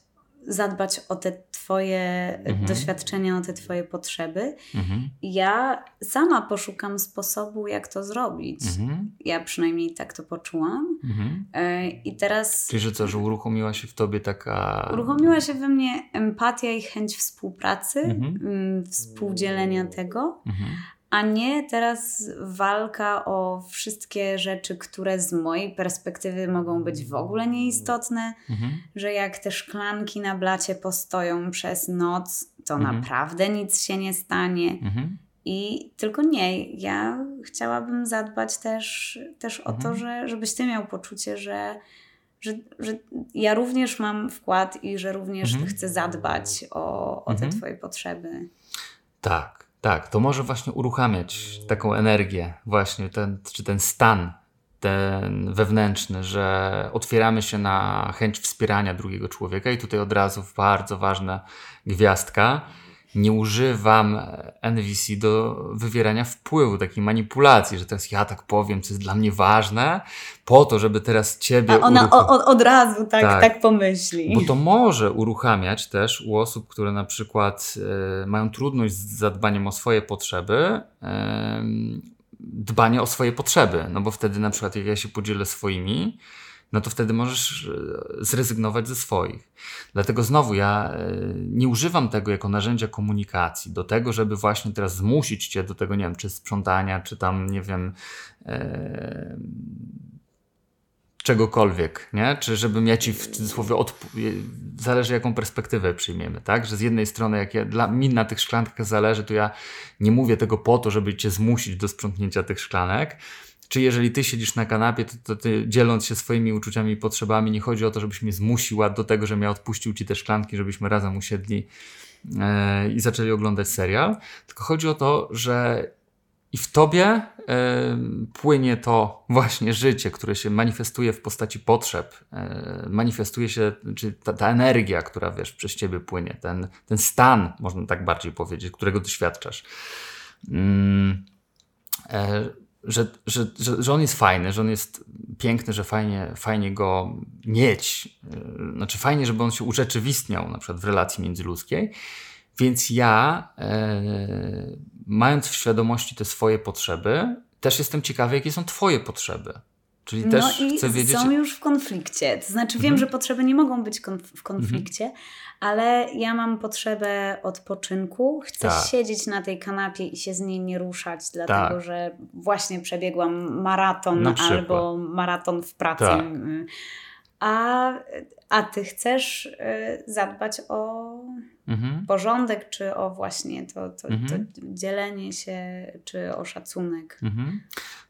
zadbać o te Twoje mhm. doświadczenia, o te Twoje potrzeby. Mhm. Ja sama poszukam sposobu, jak to zrobić. Mhm. Ja przynajmniej tak to poczułam. Mhm. E, I teraz. Czyli, że co, że uruchomiła się w Tobie taka. Uruchomiła się we mnie empatia i chęć współpracy, mhm. mm, współdzielenia tego. A nie teraz walka o wszystkie rzeczy, które z mojej perspektywy mogą być w ogóle nieistotne, mhm. że jak te szklanki na blacie postoją przez noc, to mhm. naprawdę nic się nie stanie. Mhm. I tylko nie, ja chciałabym zadbać też, też o to, mhm. że, żebyś ty miał poczucie, że, że, że ja również mam wkład i że również mhm. chcę zadbać o, o te mhm. twoje potrzeby. Tak. Tak, to może właśnie uruchamiać taką energię, właśnie ten, czy ten stan ten wewnętrzny, że otwieramy się na chęć wspierania drugiego człowieka i tutaj od razu bardzo ważna gwiazdka. Nie używam NVC do wywierania wpływu, takiej manipulacji, że teraz ja tak powiem, co jest dla mnie ważne, po to, żeby teraz ciebie. A ona uruchom... od, od razu tak, tak, tak, pomyśli. Bo to może uruchamiać też u osób, które na przykład e, mają trudność z zadbaniem o swoje potrzeby. E, dbanie o swoje potrzeby, no bo wtedy na przykład jak ja się podzielę swoimi, no to wtedy możesz e, zrezygnować ze swoich. Dlatego znowu ja e, nie używam tego jako narzędzia komunikacji, do tego, żeby właśnie teraz zmusić cię do tego, nie wiem, czy sprzątania, czy tam, nie wiem, e, czegokolwiek, nie? Czy żebym ja ci w cudzysłowie zależy jaką perspektywę przyjmiemy, tak? Że z jednej strony jak ja, dla mi na tych szklankach zależy, to ja nie mówię tego po to, żeby cię zmusić do sprzątnięcia tych szklanek, czy jeżeli ty siedzisz na kanapie, to, to, ty dzieląc się swoimi uczuciami i potrzebami, nie chodzi o to, żebyś mnie zmusiła do tego, żebym ja odpuścił ci te szklanki, żebyśmy razem usiedli e, i zaczęli oglądać serial, tylko chodzi o to, że i w tobie e, płynie to właśnie życie, które się manifestuje w postaci potrzeb, e, manifestuje się, czy ta, ta, energia, która wiesz, przez ciebie płynie, ten, ten stan, można tak bardziej powiedzieć, którego doświadczasz. Mm, e, że, że, że, że on jest fajny, że on jest piękny, że fajnie, fajnie go mieć. E, znaczy, fajnie, żeby on się urzeczywistniał na przykład w relacji międzyludzkiej. Więc ja, e, mając w świadomości te swoje potrzeby, też jestem ciekawy, jakie są Twoje potrzeby. Czyli no też i chcę wiedzieć. Są już w konflikcie. To znaczy, wiem, mhm. że potrzeby nie mogą być konf w konflikcie, mhm. Ale ja mam potrzebę odpoczynku. Chcę tak. siedzieć na tej kanapie i się z niej nie ruszać, dlatego tak. że właśnie przebiegłam maraton albo maraton w pracy. Tak. A, a ty chcesz y, zadbać o mhm. porządek, czy o właśnie to, to, mhm. to, dzielenie się, czy o szacunek. Mhm.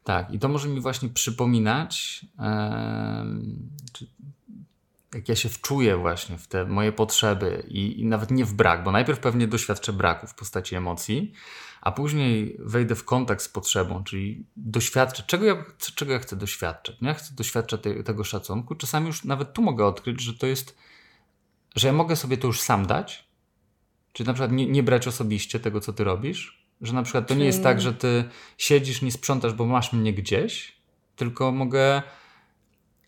Tak, i to może mi właśnie przypominać, czy, jak ja się wczuję właśnie w te moje potrzeby i, i nawet nie w brak, bo najpierw pewnie doświadczę braku w postaci emocji, a później wejdę w kontakt z potrzebą, czyli doświadczę, czego ja, czego ja chcę doświadczać. Ja chcę doświadczać te, tego szacunku. Czasami już nawet tu mogę odkryć, że to jest, że ja mogę sobie to już sam dać, czyli na przykład nie, nie brać osobiście tego, co ty robisz, że na przykład to nie jest tak, że ty siedzisz, nie sprzątasz, bo masz mnie gdzieś, tylko mogę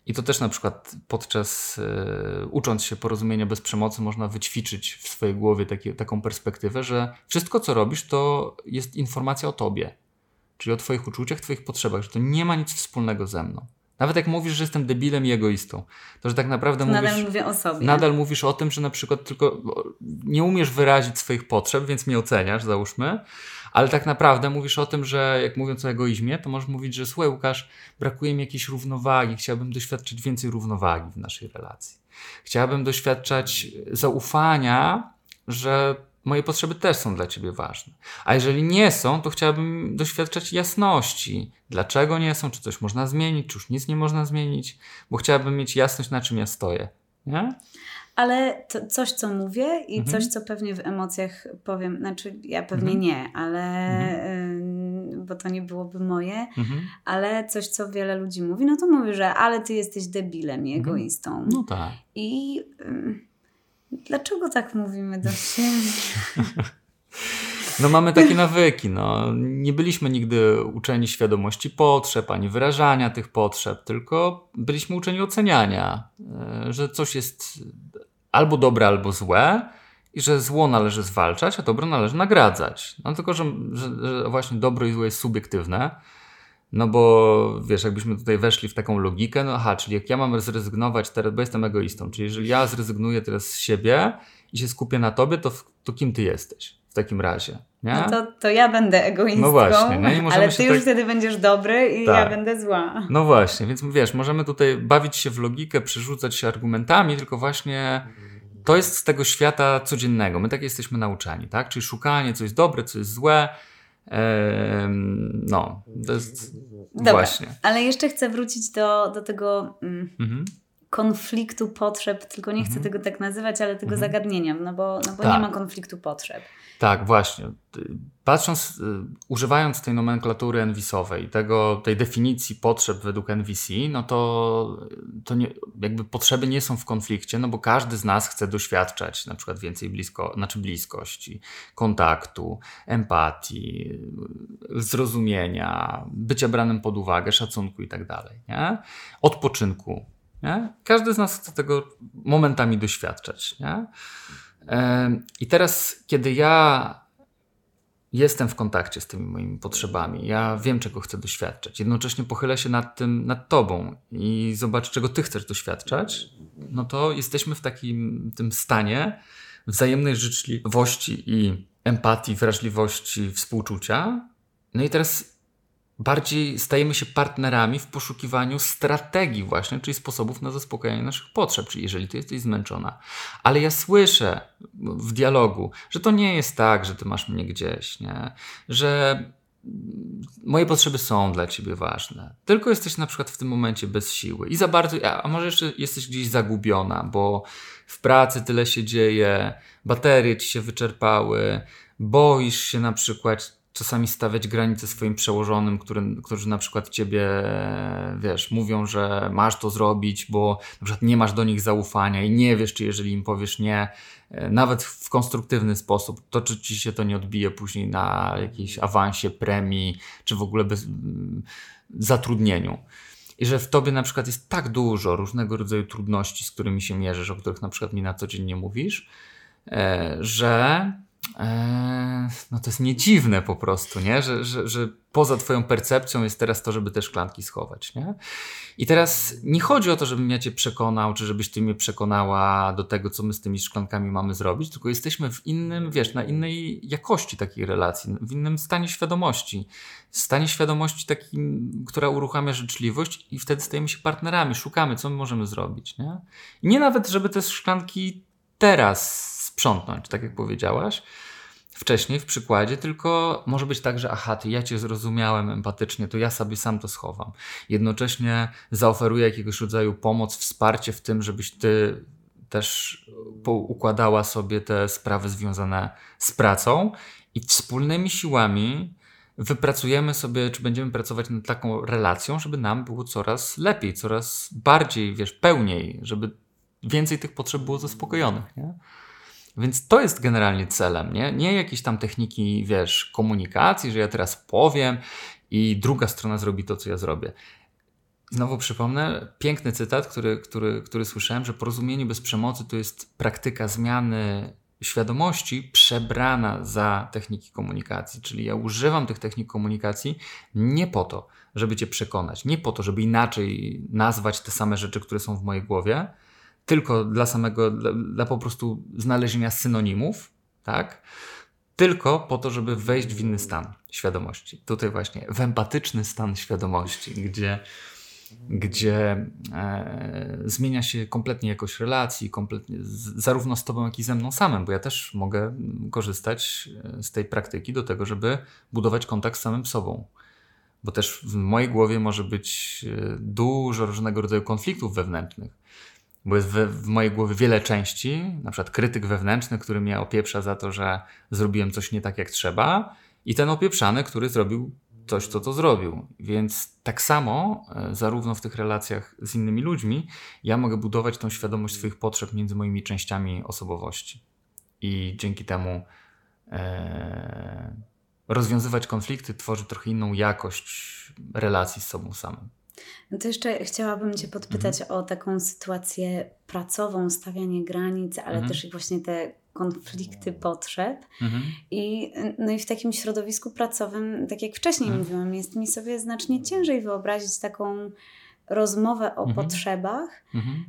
i to też na przykład podczas y, ucząc się porozumienia bez przemocy można wyćwiczyć w swojej głowie taki, taką perspektywę, że wszystko co robisz to jest informacja o tobie, czyli o twoich uczuciach, twoich potrzebach, że to nie ma nic wspólnego ze mną. Nawet jak mówisz, że jestem debilem i egoistą, to że tak naprawdę to mówisz... Nadal mówię o sobie. Nadal mówisz o tym, że na przykład tylko nie umiesz wyrazić swoich potrzeb, więc mnie oceniasz, załóżmy, ale tak naprawdę mówisz o tym, że jak mówiąc o egoizmie, to możesz mówić, że słuchaj Łukasz, brakuje mi jakiejś równowagi, chciałbym doświadczyć więcej równowagi w naszej relacji. Chciałbym doświadczać zaufania, że moje potrzeby też są dla ciebie ważne. A jeżeli nie są, to chciałbym doświadczać jasności. Dlaczego nie są? Czy coś można zmienić? Czy już nic nie można zmienić? Bo chciałbym mieć jasność, na czym ja stoję. Nie? Ale to coś, co mówię i mhm. coś, co pewnie w emocjach powiem, znaczy ja pewnie mhm. nie, ale mhm. bo to nie byłoby moje, mhm. ale coś, co wiele ludzi mówi, no to mówi, że ale ty jesteś debilem i mhm. egoistą. No tak. I dlaczego tak mówimy do siebie? No mamy takie nawyki, no. Nie byliśmy nigdy uczeni świadomości potrzeb, ani wyrażania tych potrzeb, tylko byliśmy uczeni oceniania, e, że coś jest albo dobre, albo złe i że zło należy zwalczać, a dobro należy nagradzać. No tylko, że, że, że właśnie dobro i zło jest subiektywne, no bo wiesz, jakbyśmy tutaj weszli w taką logikę, no aha, czyli jak ja mam zrezygnować teraz, bo jestem egoistą, czyli jeżeli ja zrezygnuję teraz z siebie i się skupię na tobie, to, to kim ty jesteś w takim razie? Nie? No to, to ja będę egoistką, no właśnie, nie? ale ty już tak... wtedy będziesz dobry i tak. ja będę zła. No właśnie, więc wiesz, możemy tutaj bawić się w logikę, przerzucać się argumentami, tylko właśnie to jest z tego świata codziennego. My tak jesteśmy nauczani, tak? Czyli szukanie, co jest dobre, co jest złe. no, to jest Dobra, właśnie. Ale jeszcze chcę wrócić do, do tego mm, mhm. Konfliktu potrzeb, tylko nie chcę mhm. tego tak nazywać, ale tego mhm. zagadnienia, no bo, no bo tak. nie ma konfliktu potrzeb. Tak, właśnie. Patrząc, y, używając tej nomenklatury NVIS-owej, tego, tej definicji potrzeb według NVC, no to, to nie, jakby potrzeby nie są w konflikcie, no bo każdy z nas chce doświadczać na przykład więcej blisko, znaczy bliskości, kontaktu, empatii, zrozumienia, bycia branym pod uwagę, szacunku i tak dalej. Odpoczynku. Nie? Każdy z nas chce tego momentami doświadczać. Nie? I teraz, kiedy ja jestem w kontakcie z tymi moimi potrzebami, ja wiem, czego chcę doświadczać, jednocześnie pochylę się nad tym, nad tobą i zobacz, czego ty chcesz doświadczać, no to jesteśmy w takim tym stanie wzajemnej życzliwości i empatii, wrażliwości, współczucia. No i teraz bardziej stajemy się partnerami w poszukiwaniu strategii właśnie, czyli sposobów na zaspokojenie naszych potrzeb, czyli jeżeli ty jesteś zmęczona. Ale ja słyszę w dialogu, że to nie jest tak, że ty masz mnie gdzieś, nie? że moje potrzeby są dla ciebie ważne. Tylko jesteś na przykład w tym momencie bez siły i za bardzo, a może jeszcze jesteś gdzieś zagubiona, bo w pracy tyle się dzieje, baterie ci się wyczerpały, boisz się na przykład czasami stawiać granice swoim przełożonym, który, którzy na przykład ciebie, wiesz, mówią, że masz to zrobić, bo na przykład nie masz do nich zaufania i nie wiesz, czy jeżeli im powiesz nie, e, nawet w konstruktywny sposób, to czy ci się to nie odbije później na jakiejś awansie, premii, czy w ogóle bez, zatrudnieniu. I że w tobie na przykład jest tak dużo różnego rodzaju trudności, z którymi się mierzysz, o których na przykład mi na co dzień nie mówisz, e, że no to jest niedziwne po prostu, nie? Że, że, że poza twoją percepcją jest teraz to, żeby te szklanki schować, nie? I teraz nie chodzi o to, żebym ja cię przekonał, czy żebyś ty mnie przekonała do tego, co my z tymi szklankami mamy zrobić, tylko jesteśmy w innym, wiesz, na innej jakości takiej relacji, w innym stanie świadomości. Stanie świadomości takim, która uruchamia życzliwość i wtedy stajemy się partnerami, szukamy, co my możemy zrobić, nie? I nie nawet, żeby te szklanki teraz sprzątnąć, tak jak powiedziałaś wcześniej w przykładzie, tylko może być tak, że aha, ty ja cię zrozumiałem empatycznie, to ja sobie sam to schowam. Jednocześnie zaoferuję jakiegoś rodzaju pomoc, wsparcie w tym, żebyś ty też układała sobie te sprawy związane z pracą i wspólnymi siłami wypracujemy sobie, czy będziemy pracować nad taką relacją, żeby nam było coraz lepiej, coraz bardziej, wiesz, pełniej, żeby więcej tych potrzeb było zaspokojonych. Nie? Więc to jest generalnie celem, nie? Nie jakieś tam techniki, wiesz, komunikacji, że ja teraz powiem i druga strona zrobi to, co ja zrobię. Znowu przypomnę piękny cytat, który, który, który słyszałem, że porozumienie bez przemocy to jest praktyka zmiany świadomości przebrana za techniki komunikacji. Czyli ja używam tych technik komunikacji nie po to, żeby cię przekonać, nie po to, żeby inaczej nazwać te same rzeczy, które są w mojej głowie, tylko dla samego, dla, dla po prostu znalezienia synonimów, tak? Tylko po to, żeby wejść w inny stan świadomości. Tutaj właśnie w empatyczny stan świadomości, gdzie, gdzie e, zmienia się kompletnie jakość relacji, kompletnie, z, zarówno z Tobą, jak i ze mną samym, bo ja też mogę korzystać e, z tej praktyki do tego, żeby budować kontakt z samym sobą. Bo też w mojej głowie może być e, dużo różnego rodzaju konfliktów wewnętrznych bo jest w, mojej głowie wiele części, na przykład krytyk wewnętrzny, który mnie opieprza za to, że zrobiłem coś nie tak jak trzeba, i ten opieprzany, który zrobił coś, co to zrobił. Więc tak samo, e, zarówno w tych relacjach z innymi ludźmi, ja mogę budować tą świadomość swoich potrzeb między moimi częściami osobowości. I dzięki temu e, rozwiązywać konflikty, tworzyć trochę inną jakość relacji z sobą samym. No to jeszcze chciałabym Cię podpytać mhm. o taką sytuację pracową, stawianie granic, ale mhm. też i właśnie te konflikty potrzeb. Mhm. I, no i w takim środowisku pracowym, tak jak wcześniej mhm. mówiłam, jest mi sobie znacznie ciężej wyobrazić taką rozmowę o mhm. potrzebach. Mhm.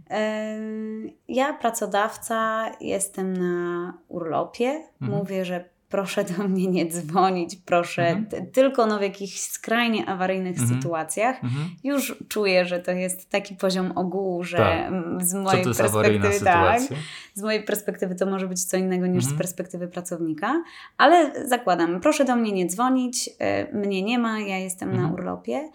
Ja, pracodawca, jestem na urlopie. Mówię, że proszę do mnie nie dzwonić, proszę, mhm. tylko no w jakichś skrajnie awaryjnych mhm. sytuacjach. Mhm. Już czuję, że to jest taki poziom ogółu, że tak. z mojej perspektywy tak, z mojej perspektywy to może być co innego niż z mhm. perspektywy pracownika, ale zakładam, proszę do mnie nie dzwonić, y, mnie nie ma, ja jestem na mhm. urlopie.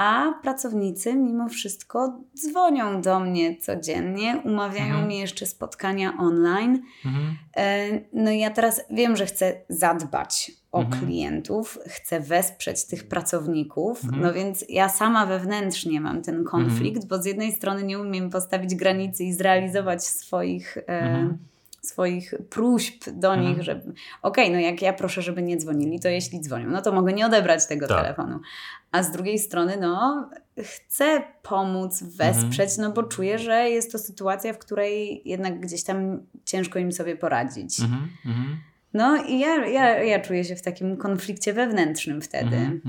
A pracownicy mimo wszystko dzwonią do mnie codziennie, umawiają mhm. mi jeszcze spotkania online. Mhm. E, no i ja teraz wiem, że chcę zadbać o mhm. klientów, chcę wesprzeć tych pracowników, mhm. no więc ja sama wewnętrznie mam ten konflikt, mhm. bo z jednej strony nie umiem postawić granicy i zrealizować swoich e, mhm swoich próśb do mhm. nich, że okej, okay, no jak ja proszę, żeby nie dzwonili, to jeśli dzwonią, no to mogę nie odebrać tego tak. telefonu. A z drugiej strony, no chcę pomóc, wesprzeć, mhm. no bo czuję, że jest to sytuacja, w której jednak gdzieś tam ciężko im sobie poradzić. Mhm. mhm. No i ja, ja, ja czuję się w takim konflikcie wewnętrznym wtedy.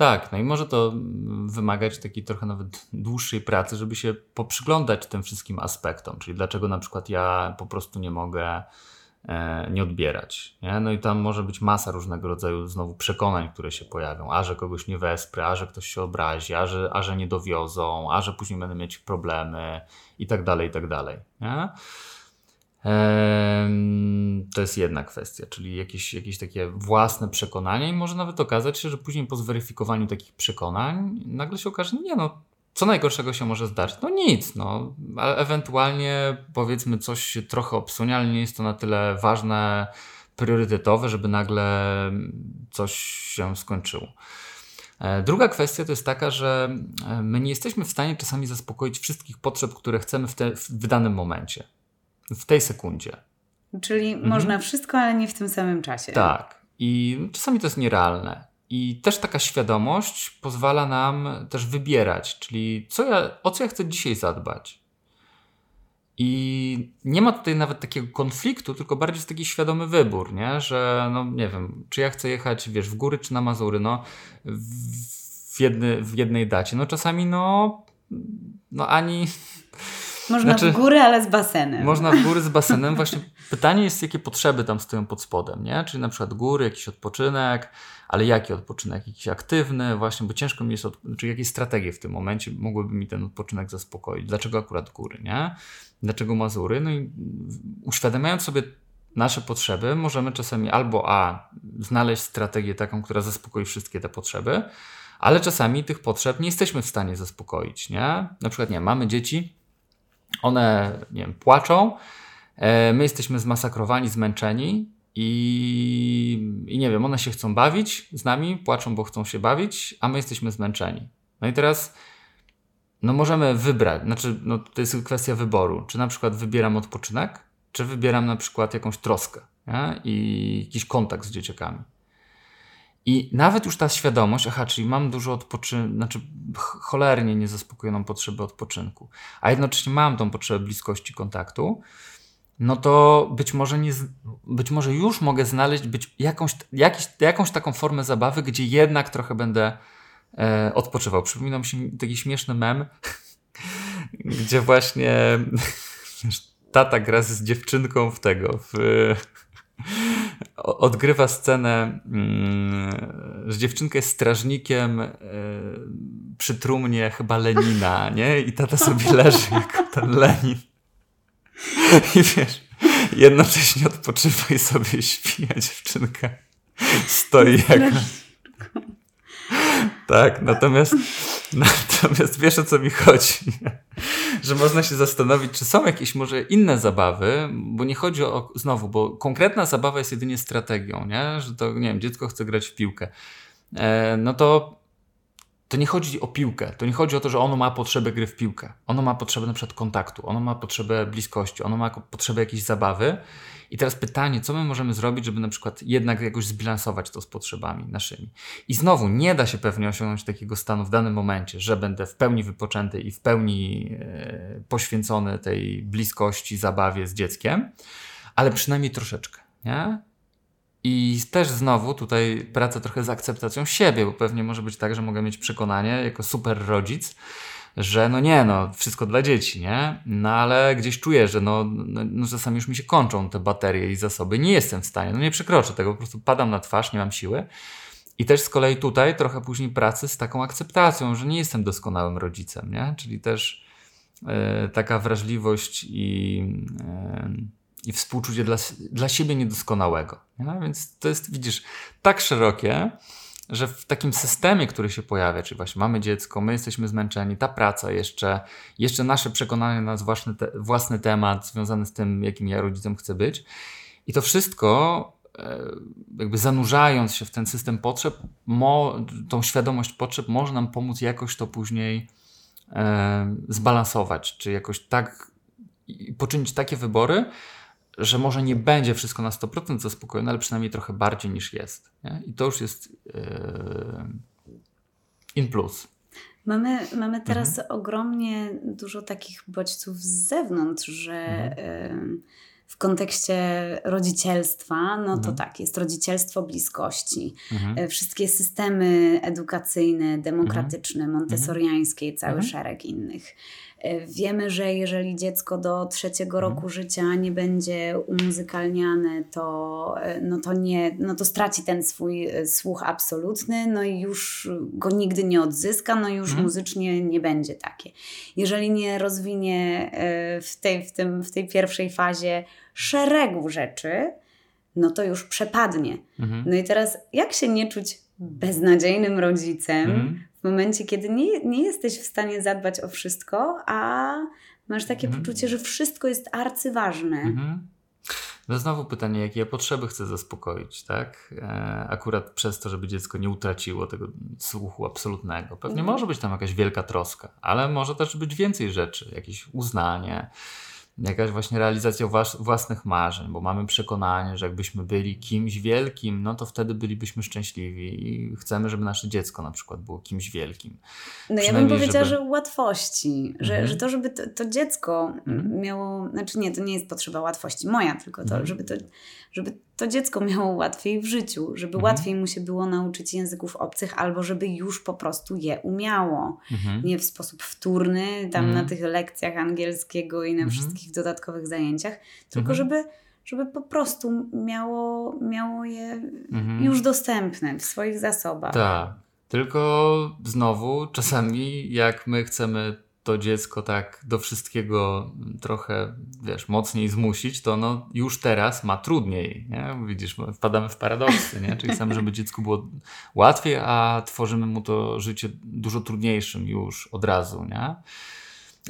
Tak, no i może to wymagać takiej trochę nawet dłuższej pracy, żeby się poprzyglądać tym wszystkim aspektom, czyli dlaczego na przykład ja po prostu nie mogę e, nie odbierać. Nie? No i tam może być masa różnego rodzaju znowu przekonań, które się pojawią, a że kogoś nie wesprę, a że ktoś się obrazi, a że, a że nie dowiozą, a że później będę mieć problemy i tak dalej, i tak dalej. Nie? To jest jedna kwestia, czyli jakieś, jakieś takie własne przekonania, i może nawet okazać się, że później po zweryfikowaniu takich przekonań nagle się okaże, nie no, co najgorszego się może zdarzyć? No nic, no, ale ewentualnie powiedzmy coś się trochę obsunie, ale nie jest to na tyle ważne, priorytetowe, żeby nagle coś się skończyło. E, druga kwestia to jest taka, że e, my nie jesteśmy w stanie czasami zaspokoić wszystkich potrzeb, które chcemy w, te, w danym momencie w tej sekundzie. Czyli mhm. można wszystko, ale nie w tym samym czasie. Tak. I czasami to jest nierealne. I też taka świadomość pozwala nam też wybierać, czyli co ja, o co ja chcę dzisiaj zadbać. I nie ma tutaj nawet takiego konfliktu, tylko bardziej jest taki świadomy wybór, nie? że no nie wiem, czy ja chcę jechać, wiesz, w góry czy na Mazury, no w, jedny, w jednej dacie. No czasami no, no ani można znaczy, w góry, ale z basenem. Można w góry z basenem. Właśnie pytanie jest, jakie potrzeby tam stoją pod spodem, nie? Czyli na przykład góry, jakiś odpoczynek, ale jaki odpoczynek? Jakiś aktywny, właśnie, bo ciężko mi jest, od... czy jakieś strategie w tym momencie mogłyby mi ten odpoczynek zaspokoić. Dlaczego akurat góry, nie? Dlaczego Mazury? No i uświadamiając sobie nasze potrzeby, możemy czasami albo a znaleźć strategię taką, która zaspokoi wszystkie te potrzeby, ale czasami tych potrzeb nie jesteśmy w stanie zaspokoić, nie? Na przykład, nie, mamy dzieci, one, nie wiem, płaczą, e, my jesteśmy zmasakrowani, zmęczeni i, i nie wiem, one się chcą bawić z nami, płaczą, bo chcą się bawić, a my jesteśmy zmęczeni. No i teraz no możemy wybrać, znaczy no to jest kwestia wyboru, czy na przykład wybieram odpoczynek, czy wybieram na przykład jakąś troskę nie? i jakiś kontakt z dzieciakami. I nawet już ta świadomość, aha, czyli mam dużo odpoczynku, znaczy cholernie niezaspokojoną potrzebę odpoczynku, a jednocześnie mam tą potrzebę bliskości kontaktu, no to być może, nie, być może już mogę znaleźć być jakąś, jakiś, jakąś taką formę zabawy, gdzie jednak trochę będę e, odpoczywał. Przypomina mi się taki śmieszny mem, gdzie właśnie tata gra z dziewczynką w tego, w odgrywa scenę, mm, że dziewczynka jest strażnikiem e, przy trumnie chyba Lenina, nie? I tata sobie leży jako ten Lenin. I wiesz, jednocześnie odpoczywa i sobie śpi, a dziewczynka stoi jako... Tak, natomiast, natomiast wiesz o co mi chodzi. Że można się zastanowić, czy są jakieś może inne zabawy, bo nie chodzi o, znowu, bo konkretna zabawa jest jedynie strategią, nie? Że to, nie wiem, dziecko chce grać w piłkę. E, no to to nie chodzi o piłkę, to nie chodzi o to, że ono ma potrzebę gry w piłkę. Ono ma potrzebę na przykład kontaktu, ono ma potrzebę bliskości, ono ma potrzebę jakiejś zabawy. I teraz pytanie, co my możemy zrobić, żeby na przykład jednak jakoś zbilansować to z potrzebami naszymi. I znowu, nie da się pewnie osiągnąć takiego stanu w danym momencie, że będę w pełni wypoczęty i w pełni e, poświęcony tej bliskości, zabawie z dzieckiem, ale przynajmniej troszeczkę, nie? I też znowu tutaj praca trochę z akceptacją siebie, bo pewnie może być tak, że mogę mieć przekonanie jako super rodzic, że no nie, no wszystko dla dzieci, nie? No ale gdzieś czuję, że no, no, no czasami już mi się kończą te baterie i zasoby, nie jestem w stanie, no nie przekroczę tego, po prostu padam na twarz, nie mam siły. I też z kolei tutaj trochę później pracy z taką akceptacją, że nie jestem doskonałym rodzicem, nie? Czyli też yy, taka wrażliwość i... Yy, i współczucie dla, dla siebie niedoskonałego. Nie? Więc to jest, widzisz, tak szerokie, że w takim systemie, który się pojawia, czyli właśnie mamy dziecko, my jesteśmy zmęczeni, ta praca jeszcze, jeszcze nasze przekonanie na własny, te, własny temat związany z tym, jakim ja rodzicem chcę być. I to wszystko, e, jakby zanurzając się w ten system potrzeb, mo, tą świadomość potrzeb może nam pomóc jakoś to później e, zbalansować, czy jakoś tak poczynić takie wybory, że może nie będzie wszystko na 100% zaspokojone, ale przynajmniej trochę bardziej niż jest. Nie? I to już jest yy, in plus. Mamy, mamy teraz mhm. ogromnie dużo takich bodźców z zewnątrz, że mhm. yy, w kontekście rodzicielstwa, no to mhm. tak, jest rodzicielstwo bliskości. Mhm. E, wszystkie systemy edukacyjne, demokratyczne, mhm. montessoriańskie i cały mhm. szereg innych. E, wiemy, że jeżeli dziecko do trzeciego mhm. roku życia nie będzie umuzykalniane, to, e, no to, nie, no to straci ten swój e, słuch absolutny, no i już go nigdy nie odzyska, no już mhm. muzycznie nie będzie takie. Jeżeli nie rozwinie w tej, w, tym, w tej pierwszej fazie szeregu rzeczy, no to już przepadnie. Mhm. No i teraz, jak się nie czuć beznadziejnym rodzicem, mhm w momencie, kiedy nie, nie jesteś w stanie zadbać o wszystko, a masz takie mhm. poczucie, że wszystko jest arcyważne. Mhm. No znowu pytanie, jakie ja potrzeby chcę zaspokoić, tak? E, akurat przez to, żeby dziecko nie utraciło tego słuchu absolutnego. Pewnie mhm. może być tam jakaś wielka troska, ale może też być więcej rzeczy, jakieś uznanie, jakaś właśnie realizacja własnych marzeń, bo mamy przekonanie, że jakbyśmy byli kimś wielkim, no to wtedy bylibyśmy szczęśliwi i chcemy, żeby nasze dziecko na przykład było kimś wielkim. No ja bym powiedziała, żeby... że łatwości, że, mhm. że to, żeby to, to dziecko mhm. miało, znaczy nie, to nie jest potrzeba łatwości moja, tylko to, mhm. żeby to żeby to dziecko miało łatwiej w życiu, żeby mhm. łatwiej mu się było nauczyć języków obcych, albo żeby już po prostu je umiało. Mhm. Nie w sposób wtórny, tam mhm. na tych lekcjach angielskiego i na mhm. wszystkich dodatkowych zajęciach, tylko mhm. żeby żeby po prostu miało, miało je mhm. już dostępne w swoich zasobach. Tak. Tylko znowu, czasami jak my chcemy to dziecko tak do wszystkiego trochę, wiesz, mocniej zmusić, to no już teraz ma trudniej, nie? Widzisz, wpadamy w paradoksy, nie? Czyli chcemy, żeby dziecku było łatwiej, a tworzymy mu to życie dużo trudniejszym już od razu, nie?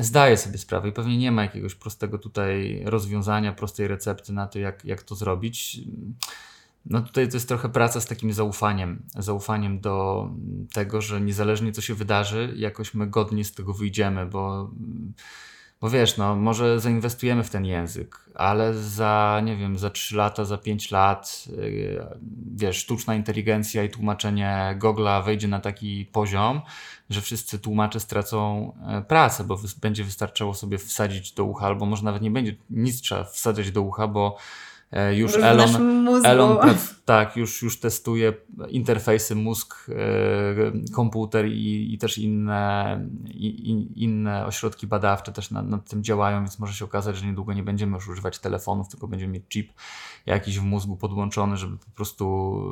Zdaję sobie sprawę i pewnie nie ma jakiegoś prostego tutaj rozwiązania, prostej recepty na to, jak, jak to zrobić. No tutaj to jest trochę praca z takim zaufaniem, zaufaniem do tego, że niezależnie co się wydarzy, jakoś my godnie z tego wyjdziemy, bo, bo wiesz, no może zainwestujemy w ten język, ale za, nie wiem, za 3 lata, za 5 lat, yy, wiesz, sztuczna inteligencja i tłumaczenie Google'a wejdzie na taki poziom, że wszyscy tłumacze stracą e, pracę, bo będzie wystarczało sobie wsadzić do ucha, albo może nawet nie będzie nic trzeba wsadzać do ucha, bo E, już Elon, Elon tak, już, już testuje interfejsy mózg, e, komputer i, i też inne, i, inne ośrodki badawcze też nad, nad, tym działają, więc może się okazać, że niedługo nie będziemy już używać telefonów, tylko będziemy mieć chip jakiś w mózgu podłączony, żeby po prostu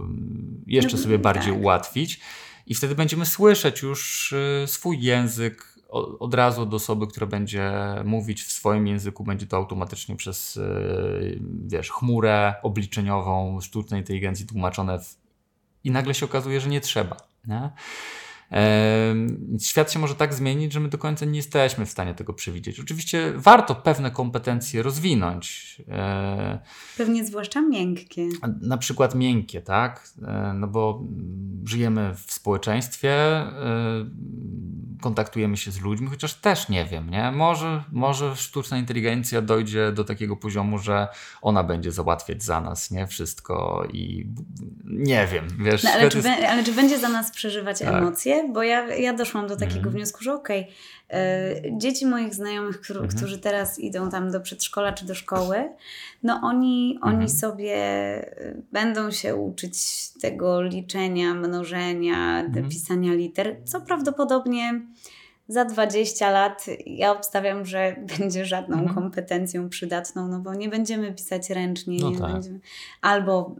jeszcze no, sobie bardziej tak. ułatwić. I wtedy będziemy słyszeć już e, swój język, od razu od osoby, która będzie mówić w swoim języku, będzie to automatycznie przez e, wiesz, chmurę obliczeniową sztucznej inteligencji tłumaczone w... i nagle się okazuje, że nie trzeba. Nie? Świat się może tak zmienić, że my do końca nie jesteśmy w stanie tego przewidzieć. Oczywiście warto pewne kompetencje rozwinąć. E, Pewnie zwłaszcza miękkie. Na przykład miękkie, tak? E, no bo żyjemy w społeczeństwie, e, kontaktujemy się z ludźmi, chociaż też nie wiem, nie? Może, może sztuczna inteligencja dojdzie do takiego poziomu, że ona będzie załatwiać za nas, nie? Wszystko i nie wiem, wiesz. No, ale, czy, jest... ale, czy, będzie za nas przeżywać tak. emocje? Bo ja, ja doszłam do takiego mhm. wniosku, że okej, okay, e, dzieci moich znajomych, którzy, mhm. którzy teraz idą tam do przedszkola czy do szkoły, no oni, mhm. oni sobie e, będą się uczyć tego liczenia, mnożenia, mhm. pisania liter, co prawdopodobnie za 20 lat ja obstawiam, że będzie żadną mhm. kompetencją przydatną, no bo nie będziemy pisać ręcznie, no tak. będziemy, albo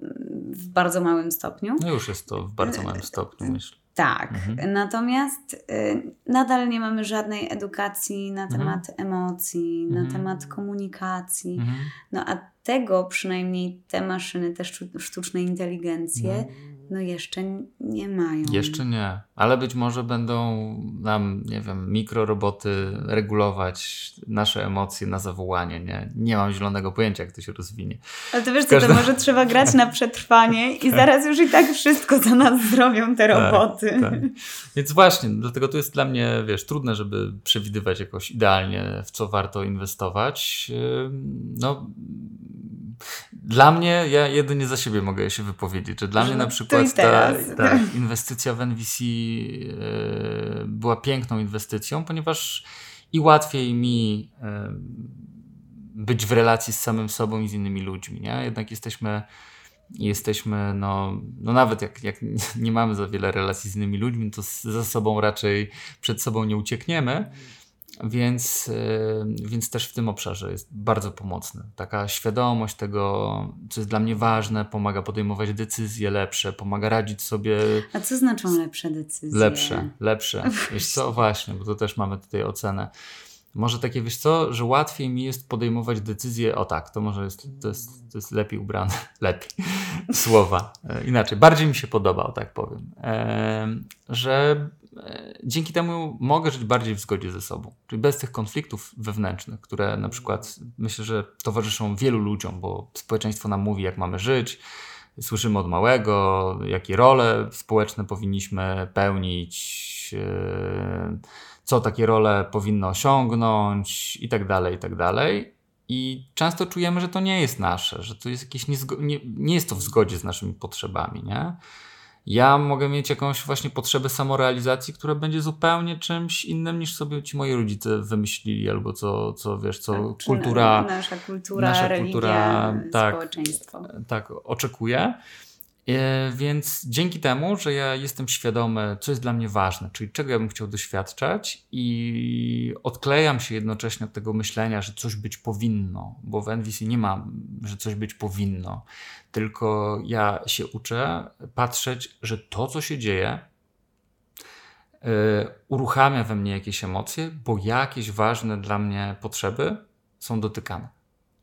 w bardzo małym stopniu. No już jest to w bardzo małym stopniu, myślę. Tak, mhm. natomiast y, nadal nie mamy żadnej edukacji na mhm. temat emocji, mhm. na temat komunikacji. Mhm. No a tego przynajmniej te maszyny, te sztuczne inteligencje, no jeszcze nie mają. Jeszcze nie, ale być może będą nam, nie wiem, mikroroboty regulować nasze emocje na zawołanie, nie? Nie mam zielonego pojęcia, jak to się rozwinie. Ale to wiesz co, to może trzeba grać na przetrwanie i tak. zaraz już i tak wszystko za nas zrobią te tak, roboty. Tak, tak. Więc właśnie, dlatego to jest dla mnie, wiesz, trudne, żeby przewidywać jakoś idealnie, w co warto inwestować. No dla mnie, ja jedynie za siebie mogę się wypowiedzieć, że dla mnie na przykład ta, ta inwestycja w NVC e, była piękną inwestycją, ponieważ i łatwiej mi yy, być w relacji z samym sobą i z innymi ludźmi, nie? Jednak jesteśmy jesteśmy, no, no nawet jak, jak nie mamy za wiele relacji z innymi ludźmi, to ze sobą raczej przed sobą nie uciekniemy. Więc, y, więc też w tym obszarze jest bardzo pomocny. Taka świadomość tego, co jest dla mnie ważne, pomaga podejmować decyzje lepsze, pomaga radzić sobie. A co znaczą lepsze decyzje? Lepsze, lepsze. Wiesz co, właśnie, bo to też mamy tutaj ocenę. Może takie, wiesz co, że łatwiej mi jest podejmować decyzje, o tak, to może jest, to jest, to jest lepiej ubrane, lepiej, słowa, e, inaczej, bardziej mi się podoba, o tak powiem, e, że dzięki temu mogę żyć bardziej w zgodzie ze sobą. Czyli bez tych konfliktów wewnętrznych, które na przykład myślę, że towarzyszą wielu ludziom, bo społeczeństwo nam mówi, jak mamy żyć. Słyszymy od małego, jakie role społeczne powinniśmy pełnić, e, co takie role powinny osiągnąć i tak dalej, i tak dalej. I często czujemy, że to nie jest nasze, że to jest jakieś nie, nie jest to w zgodzie z naszymi potrzebami, nie? Ja mogę mieć jakąś właśnie potrzebę samorealizacji, która będzie zupełnie czymś innym niż sobie ci moi rodzice wymyślili, albo co, co wiesz, co tak, kultura. Nasza kultura, nasza religia, kultura, tak, społeczeństwo. Tak, oczekuje. E, więc dzięki temu, że ja jestem świadomy, co jest dla mnie ważne, czyli czego ja bym chciał doświadczać, i odklejam się jednocześnie od tego myślenia, że coś być powinno, bo w NVC nie ma, że coś być powinno, tylko ja się uczę patrzeć, że to, co się dzieje, yy, uruchamia we mnie jakieś emocje, bo jakieś ważne dla mnie potrzeby są dotykane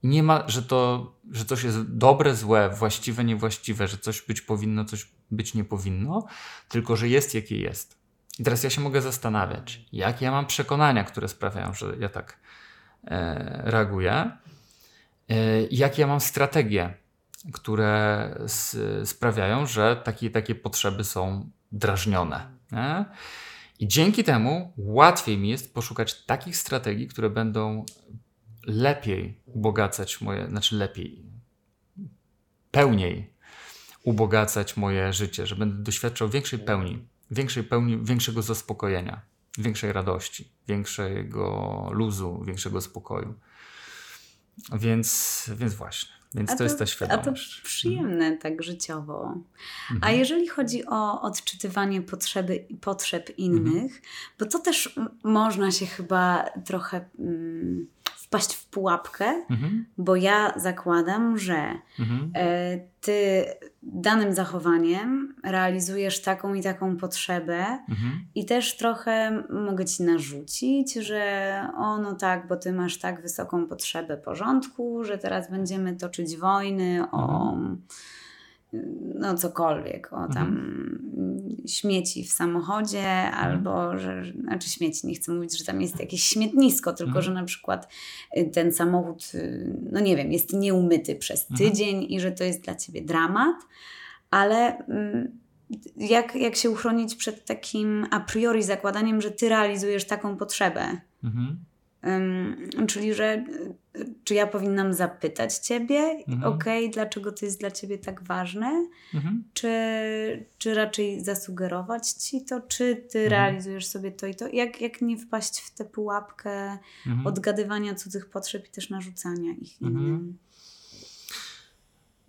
nie ma, że to, że coś jest dobre, złe, właściwe, niewłaściwe, że coś być powinno, coś być nie powinno, tylko że jest jakie jest. I teraz ja się mogę zastanawiać, jakie ja mam przekonania, które sprawiają, że ja tak e, reaguję, e, jakie ja mam strategie, które s, sprawiają, że takie, takie potrzeby są drażnione. Nie? I dzięki temu łatwiej mi jest poszukać takich strategii, które będą lepiej ubogacać moje, znaczy lepiej, pełniej ubogacać moje życie, że będę doświadczał większej pełni, większej pełni, większego zaspokojenia, większej radości, większego luzu, większego spokoju. Więc, więc właśnie. Więc to, to, jest ta świadomość. A to przyjemne mhm. tak życiowo. Mhm. A jeżeli chodzi o odczytywanie potrzeby, potrzeb innych, mhm. bo to też można się chyba trochę... Mm, wpaść w pułapkę, mhm. bo ja zakładam, że mhm. E, ty danym zachowaniem realizujesz taką i taką potrzebę mhm. i też trochę mogę ci narzucić, że o no tak, bo ty masz tak wysoką potrzebę porządku, że teraz będziemy toczyć wojny o mhm no cokolwiek, o tam mhm. śmieci w samochodzie, mhm. albo że, znaczy śmieci, nie chcę mówić, że tam jest jakieś śmietnisko, tylko mhm. że na przykład y, ten samochód, y, no nie wiem, jest nieumyty przez mhm. tydzień i że to jest dla ciebie dramat, ale mm, jak, jak się uchronić przed takim a priori zakładaniem, że ty realizujesz taką potrzebę? Mhm. Czyli, że czy ja powinnam zapytać Ciebie, mhm. okej, okay, dlaczego to jest dla Ciebie tak ważne? Mhm. Czy, czy raczej zasugerować Ci to, czy Ty mhm. realizujesz sobie to i to? Jak, jak nie wpaść w tę pułapkę mhm. odgadywania cudzych potrzeb i też narzucania ich innym?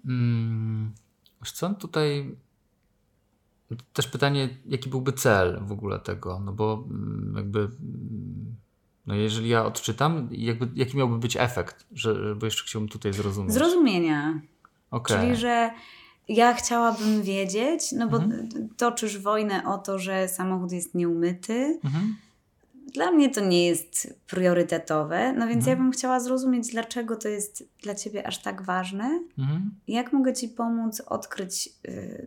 Hmm. co, tutaj też pytanie, jaki byłby cel w ogóle tego? No bo mm, jakby mm, no jeżeli ja odczytam, jakby, jaki miałby być efekt, że, bo jeszcze chciałbym tutaj zrozumieć. Zrozumienia. Okay. Czyli, że ja chciałabym wiedzieć, no bo mhm. toczysz wojnę o to, że samochód jest nieumyty. Mhm. Dla mnie to nie jest priorytetowe, no więc mhm. ja bym chciała zrozumieć, dlaczego to jest dla ciebie aż tak ważne. Mhm. Jak mogę ci pomóc odkryć, yy,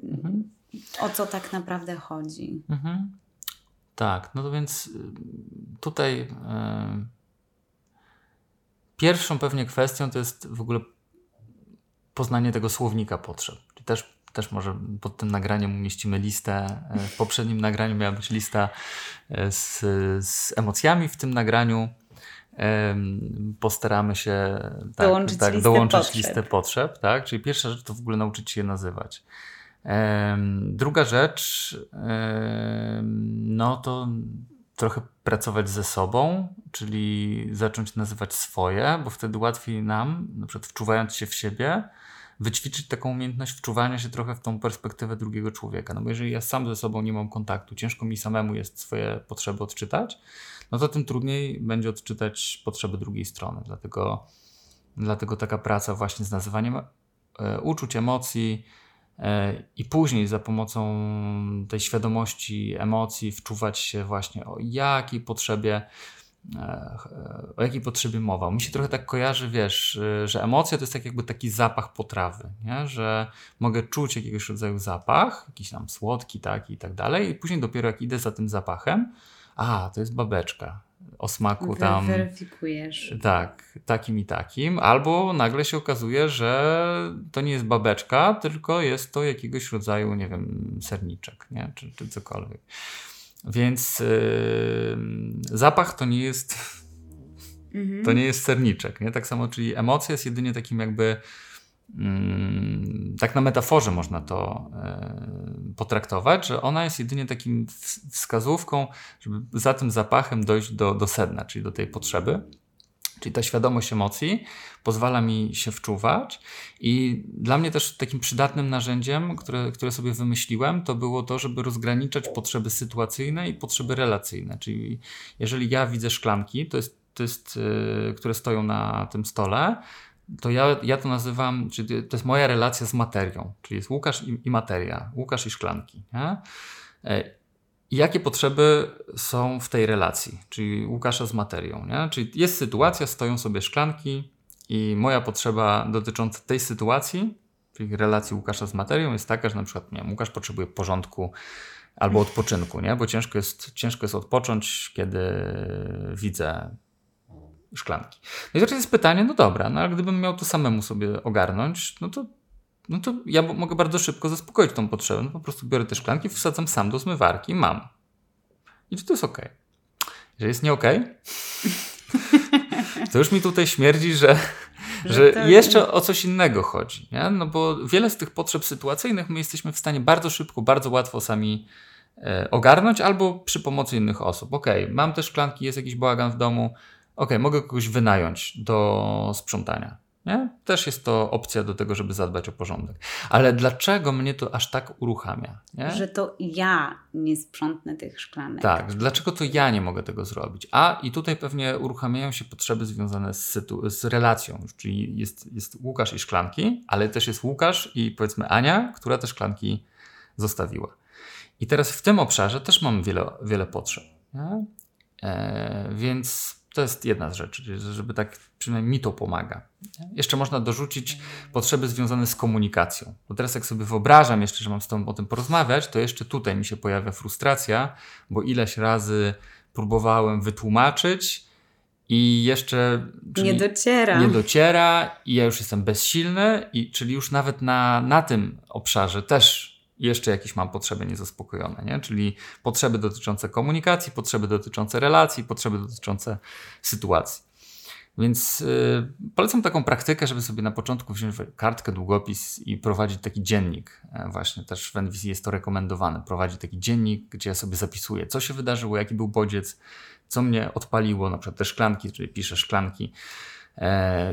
o co tak naprawdę chodzi. Mhm. Tak, no to więc y, tutaj yy, pierwszą pewnie kwestią to jest w ogóle poznanie tego słownika potrzeb. Czyli też, też może pod tym nagraniem umieścimy listę. Y, w poprzednim nagraniu miała być lista y, z, z emocjami, w tym nagraniu postaramy się tak, dołączyć, tak, listę, dołączyć potrzeb. listę potrzeb. Tak? Czyli pierwsza rzecz to w ogóle nauczyć się je nazywać. Druga rzecz, no to trochę pracować ze sobą, czyli zacząć nazywać swoje, bo wtedy łatwiej nam, na przykład wczuwając się w siebie, wyćwiczyć taką umiejętność wczuwania się trochę w tą perspektywę drugiego człowieka. No bo jeżeli ja sam ze sobą nie mam kontaktu, ciężko mi samemu jest swoje potrzeby odczytać, no to tym trudniej będzie odczytać potrzeby drugiej strony. Dlatego, dlatego taka praca właśnie z nazywaniem e, uczuć, emocji, i później za pomocą tej świadomości emocji wczuwać się właśnie o jakiej potrzebie e, o jakiej potrzebie mowa. Mi się trochę tak kojarzy, wiesz, że emocja to jest tak jakby taki zapach potrawy, nie? że mogę czuć jakiegoś rodzaju zapach, jakiś tam słodki taki i tak dalej i później dopiero jak idę za tym zapachem, a, to jest babeczka o smaku tam. Weryfikujesz. Tak, takim i takim. Albo nagle się okazuje, że to nie jest babeczka, tylko jest to jakiegoś rodzaju, nie wiem, serniczek, nie? Czy, czy cokolwiek. Więc yy, zapach to nie jest. Mhm. To nie jest serniczek, nie? Tak samo, czyli emocja jest jedynie takim jakby tak na metaforze można to e, potraktować, że ona jest jedynie takim wskazówką, żeby za tym zapachem dojść do, do sedna, czyli do tej potrzeby. Czyli ta świadomość emocji pozwala mi się wczuwać, i dla mnie też takim przydatnym narzędziem, które, które sobie wymyśliłem, to było to, żeby rozgraniczać potrzeby sytuacyjne i potrzeby relacyjne. Czyli jeżeli ja widzę szklanki, to jest, to jest, yy, które stoją na tym stole, to ja, ja to nazywam, czyli to jest moja relacja z materią, czyli jest Łukasz i, i materia, Łukasz i szklanki. Nie? E, I jakie potrzeby są w tej relacji, czyli Łukasza z materią. Nie? Czyli jest sytuacja, stoją sobie szklanki i moja potrzeba dotycząca tej sytuacji, czyli relacji Łukasza z materią jest taka, że na przykład nie Łukasz potrzebuje porządku albo odpoczynku, nie? bo ciężko jest, ciężko jest odpocząć, kiedy widzę szklanki. No i teraz jest pytanie, no dobra, no ale gdybym miał to samemu sobie ogarnąć, no to, no to ja mogę bardzo szybko zaspokoić tą potrzebę. No po prostu biorę te szklanki, wsadzam sam do zmywarki mam. I czy to jest ok? Jeżeli jest nie ok, to już mi tutaj śmierdzi, że, że jeszcze o coś innego chodzi. Nie? No bo wiele z tych potrzeb sytuacyjnych my jesteśmy w stanie bardzo szybko, bardzo łatwo sami e, ogarnąć albo przy pomocy innych osób. Ok, mam te szklanki, jest jakiś bałagan w domu, ok, mogę kogoś wynająć do sprzątania. Nie? Też jest to opcja do tego, żeby zadbać o porządek. Ale dlaczego mnie to aż tak uruchamia? Nie? Że to ja nie sprzątnę tych szklanek. Tak, dlaczego to ja nie mogę tego zrobić? A i tutaj pewnie uruchamiają się potrzeby związane z, z relacją, czyli jest, jest Łukasz i szklanki, ale też jest Łukasz i powiedzmy Ania, która te szklanki zostawiła. I teraz w tym obszarze też mam wiele, wiele potrzeb. E, więc to jest jedna z rzeczy, żeby tak przynajmniej mi to pomaga. Jeszcze można dorzucić potrzeby związane z komunikacją. Bo teraz jak sobie wyobrażam jeszcze, że mam z tobą o tym porozmawiać, to jeszcze tutaj mi się pojawia frustracja, bo ileś razy próbowałem wytłumaczyć i jeszcze nie dociera. Nie dociera i ja już jestem bezsilny i czyli już nawet na, na tym obszarze też jeszcze jakieś mam potrzeby niezaspokojone, nie? czyli potrzeby dotyczące komunikacji, potrzeby dotyczące relacji, potrzeby dotyczące sytuacji. Więc yy, polecam taką praktykę, żeby sobie na początku wziąć kartkę, długopis i prowadzić taki dziennik. E, właśnie też w NVC jest to rekomendowane. Prowadzić taki dziennik, gdzie ja sobie zapisuję, co się wydarzyło, jaki był bodziec, co mnie odpaliło, na przykład te szklanki, czyli piszę szklanki,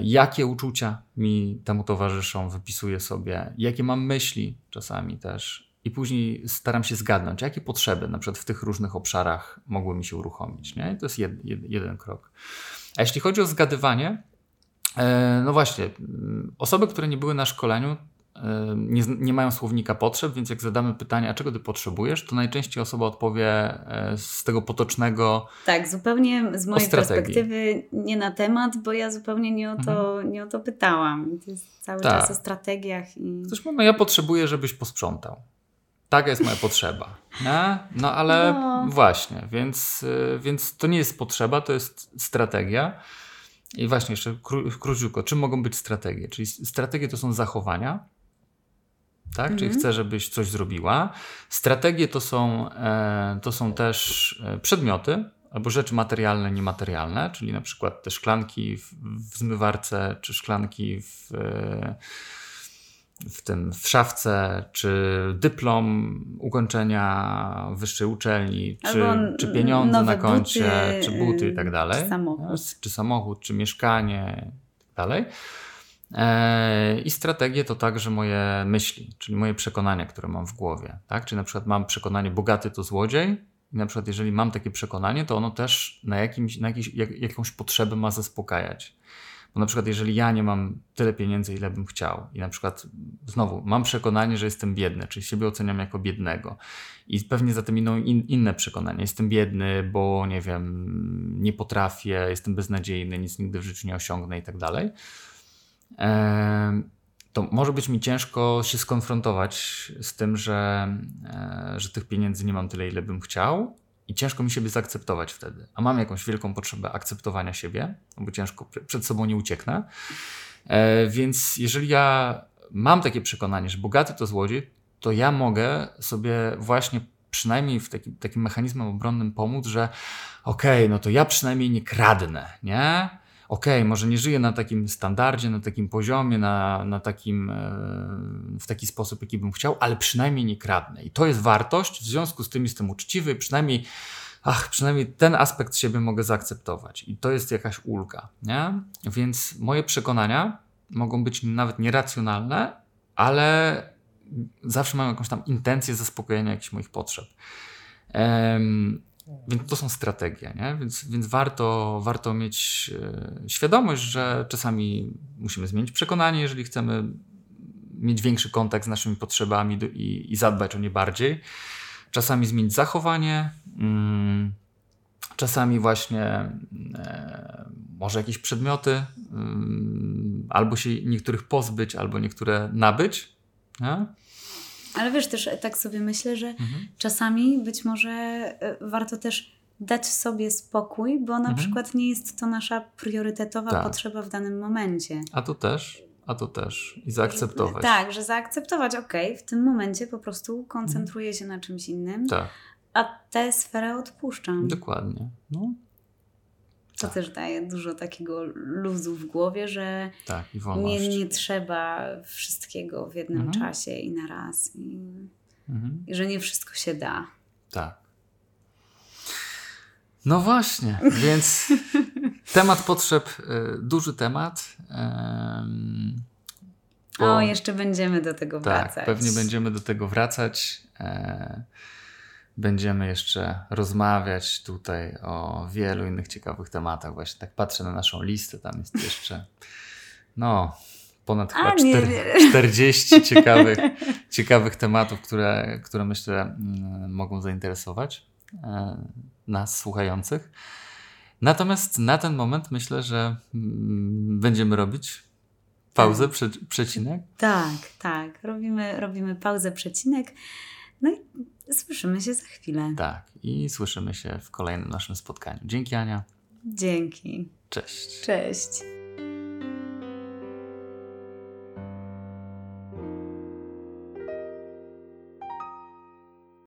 jakie uczucia mi temu towarzyszą, wypisuję sobie, jakie mam myśli czasami też. I później staram się zgadnąć, jakie potrzeby na przykład w tych różnych obszarach mogły mi się uruchomić. Nie? To jest jed, jed, jeden krok. A jeśli chodzi o zgadywanie, e, no właśnie, osoby, które nie były na szkoleniu, nie, nie, mają słownika potrzeb, więc jak zadamy pytanie, a czego ty potrzebujesz, to najczęściej osoba odpowie e, z tego potocznego. Tak, zupełnie z mojej perspektywy nie na temat, bo ja zupełnie nie o to, mhm. nie o to pytałam. To jest cały tak. czas o strategiach. I... Ktoś mówi, no ja potrzebuję, żebyś posprzątał. taka jest moja potrzeba. Nie? No ale no. właśnie, więc, y, więc to nie jest potrzeba, to jest strategia. I właśnie jeszcze kró króciutko, czym mogą być strategie? Czyli strategie to są zachowania, tak? Mhm. Czyli chcę, żebyś coś zrobiła. Strategie to są, e, to są też e, przedmioty albo rzeczy materialne, niematerialne, czyli na przykład te szklanki w, w zmywarce, czy szklanki w, e, w tym w szafce, czy dyplom ukończenia wyższej uczelni, czy, czy pieniądze na koncie, buty, czy buty i tak dalej. Czy samochód. Czy samochód, czy mieszkanie i tak dalej. E, I strategie to także moje myśli, czyli moje przekonania, które mam w głowie. Tak? Czyli na przykład mam przekonanie, bogaty to złodziej, i na przykład jeżeli mam takie przekonanie, to ono też na, jakimś, na jakiś, jak, jakąś potrzebę ma zaspokajać. Bo na przykład jeżeli ja nie mam tyle pieniędzy, ile bym chciał i na przykład znowu mam przekonanie, że jestem biedny, czyli siebie oceniam jako biednego i pewnie za tym idą in, inne przekonania. Jestem biedny, bo nie wiem, nie potrafię, jestem beznadziejny, nic nigdy w życiu nie osiągnę i tak dalej to może być mi ciężko się skonfrontować z tym, że, e, że tych pieniędzy nie mam tyle, ile bym chciał. I ciężko mi siebie zaakceptować wtedy. A mam jakąś wielką potrzebę akceptowania siebie, bo ciężko przed sobą nie ucieknę. E, więc jeżeli ja mam takie przekonanie, że bogaty to złodziej, to ja mogę sobie właśnie przynajmniej w takim, takim mechanizmem obronnym pomóc, że okej, okay, no to ja przynajmniej nie kradnę, nie? Okay, może nie żyję na takim standardzie, na takim poziomie, na, na takim, e, w taki sposób, jaki bym chciał, ale przynajmniej nie kradnę. I to jest wartość, w związku z tym jestem uczciwy, przynajmniej, ach, przynajmniej ten aspekt siebie mogę zaakceptować. I to jest jakaś ulga, nie? Więc moje przekonania mogą być nawet nieracjonalne, ale zawsze mają jakąś tam intencję zaspokojenia jakichś moich potrzeb. Więc to są strategie, nie? Więc, więc warto, warto mieć e, świadomość, że czasami musimy zmienić przekonanie, jeżeli chcemy mieć większy kontakt z naszymi potrzebami i, i zadbać o nie bardziej. Czasami zmienić zachowanie, mm, czasami właśnie e, może jakieś przedmioty, mm, albo się niektórych pozbyć, albo niektóre nabyć. Nie? Ale wiesz, też tak sobie myślę, że mhm. czasami być może e, warto też dać sobie spokój, bo na mhm. przykład nie jest to nasza priorytetowa tak. potrzeba w danym momencie. A to też. A to też. I zaakceptować. Tak, że zaakceptować, ok, w tym momencie po prostu koncentruję się na czymś innym. Tak. A tę sferę odpuszczam. Dokładnie. No, to tak. też daje dużo takiego luzu w głowie, że tak, nie, nie trzeba wszystkiego w jednym mhm. czasie i na raz. I, mhm. I, że nie wszystko się da. Tak. No właśnie, więc temat potrzeb, y, duży temat. Bo, o, jeszcze będziemy do tego tak, wracać. Pewnie będziemy do tego wracać. E, będziemy jeszcze rozmawiać tutaj o wielu innych ciekawych tematach. Właśnie tak patrzę na naszą listę, tam jest jeszcze no ponad chyba A, nie, 40 ciekawych, ciekawych tematów, które, które myślę mm, mogą zainteresować e, nas słuchających. Natomiast na ten moment myślę, że mm, będziemy robić pauzę, tak. prze, przecinek. Tak, tak. Robimy, robimy pauzę, przecinek. No i Słyszymy się za chwilę. Tak, i słyszymy się w kolejnym naszym spotkaniu. Dzięki, Ania. Dzięki. Cześć. Cześć.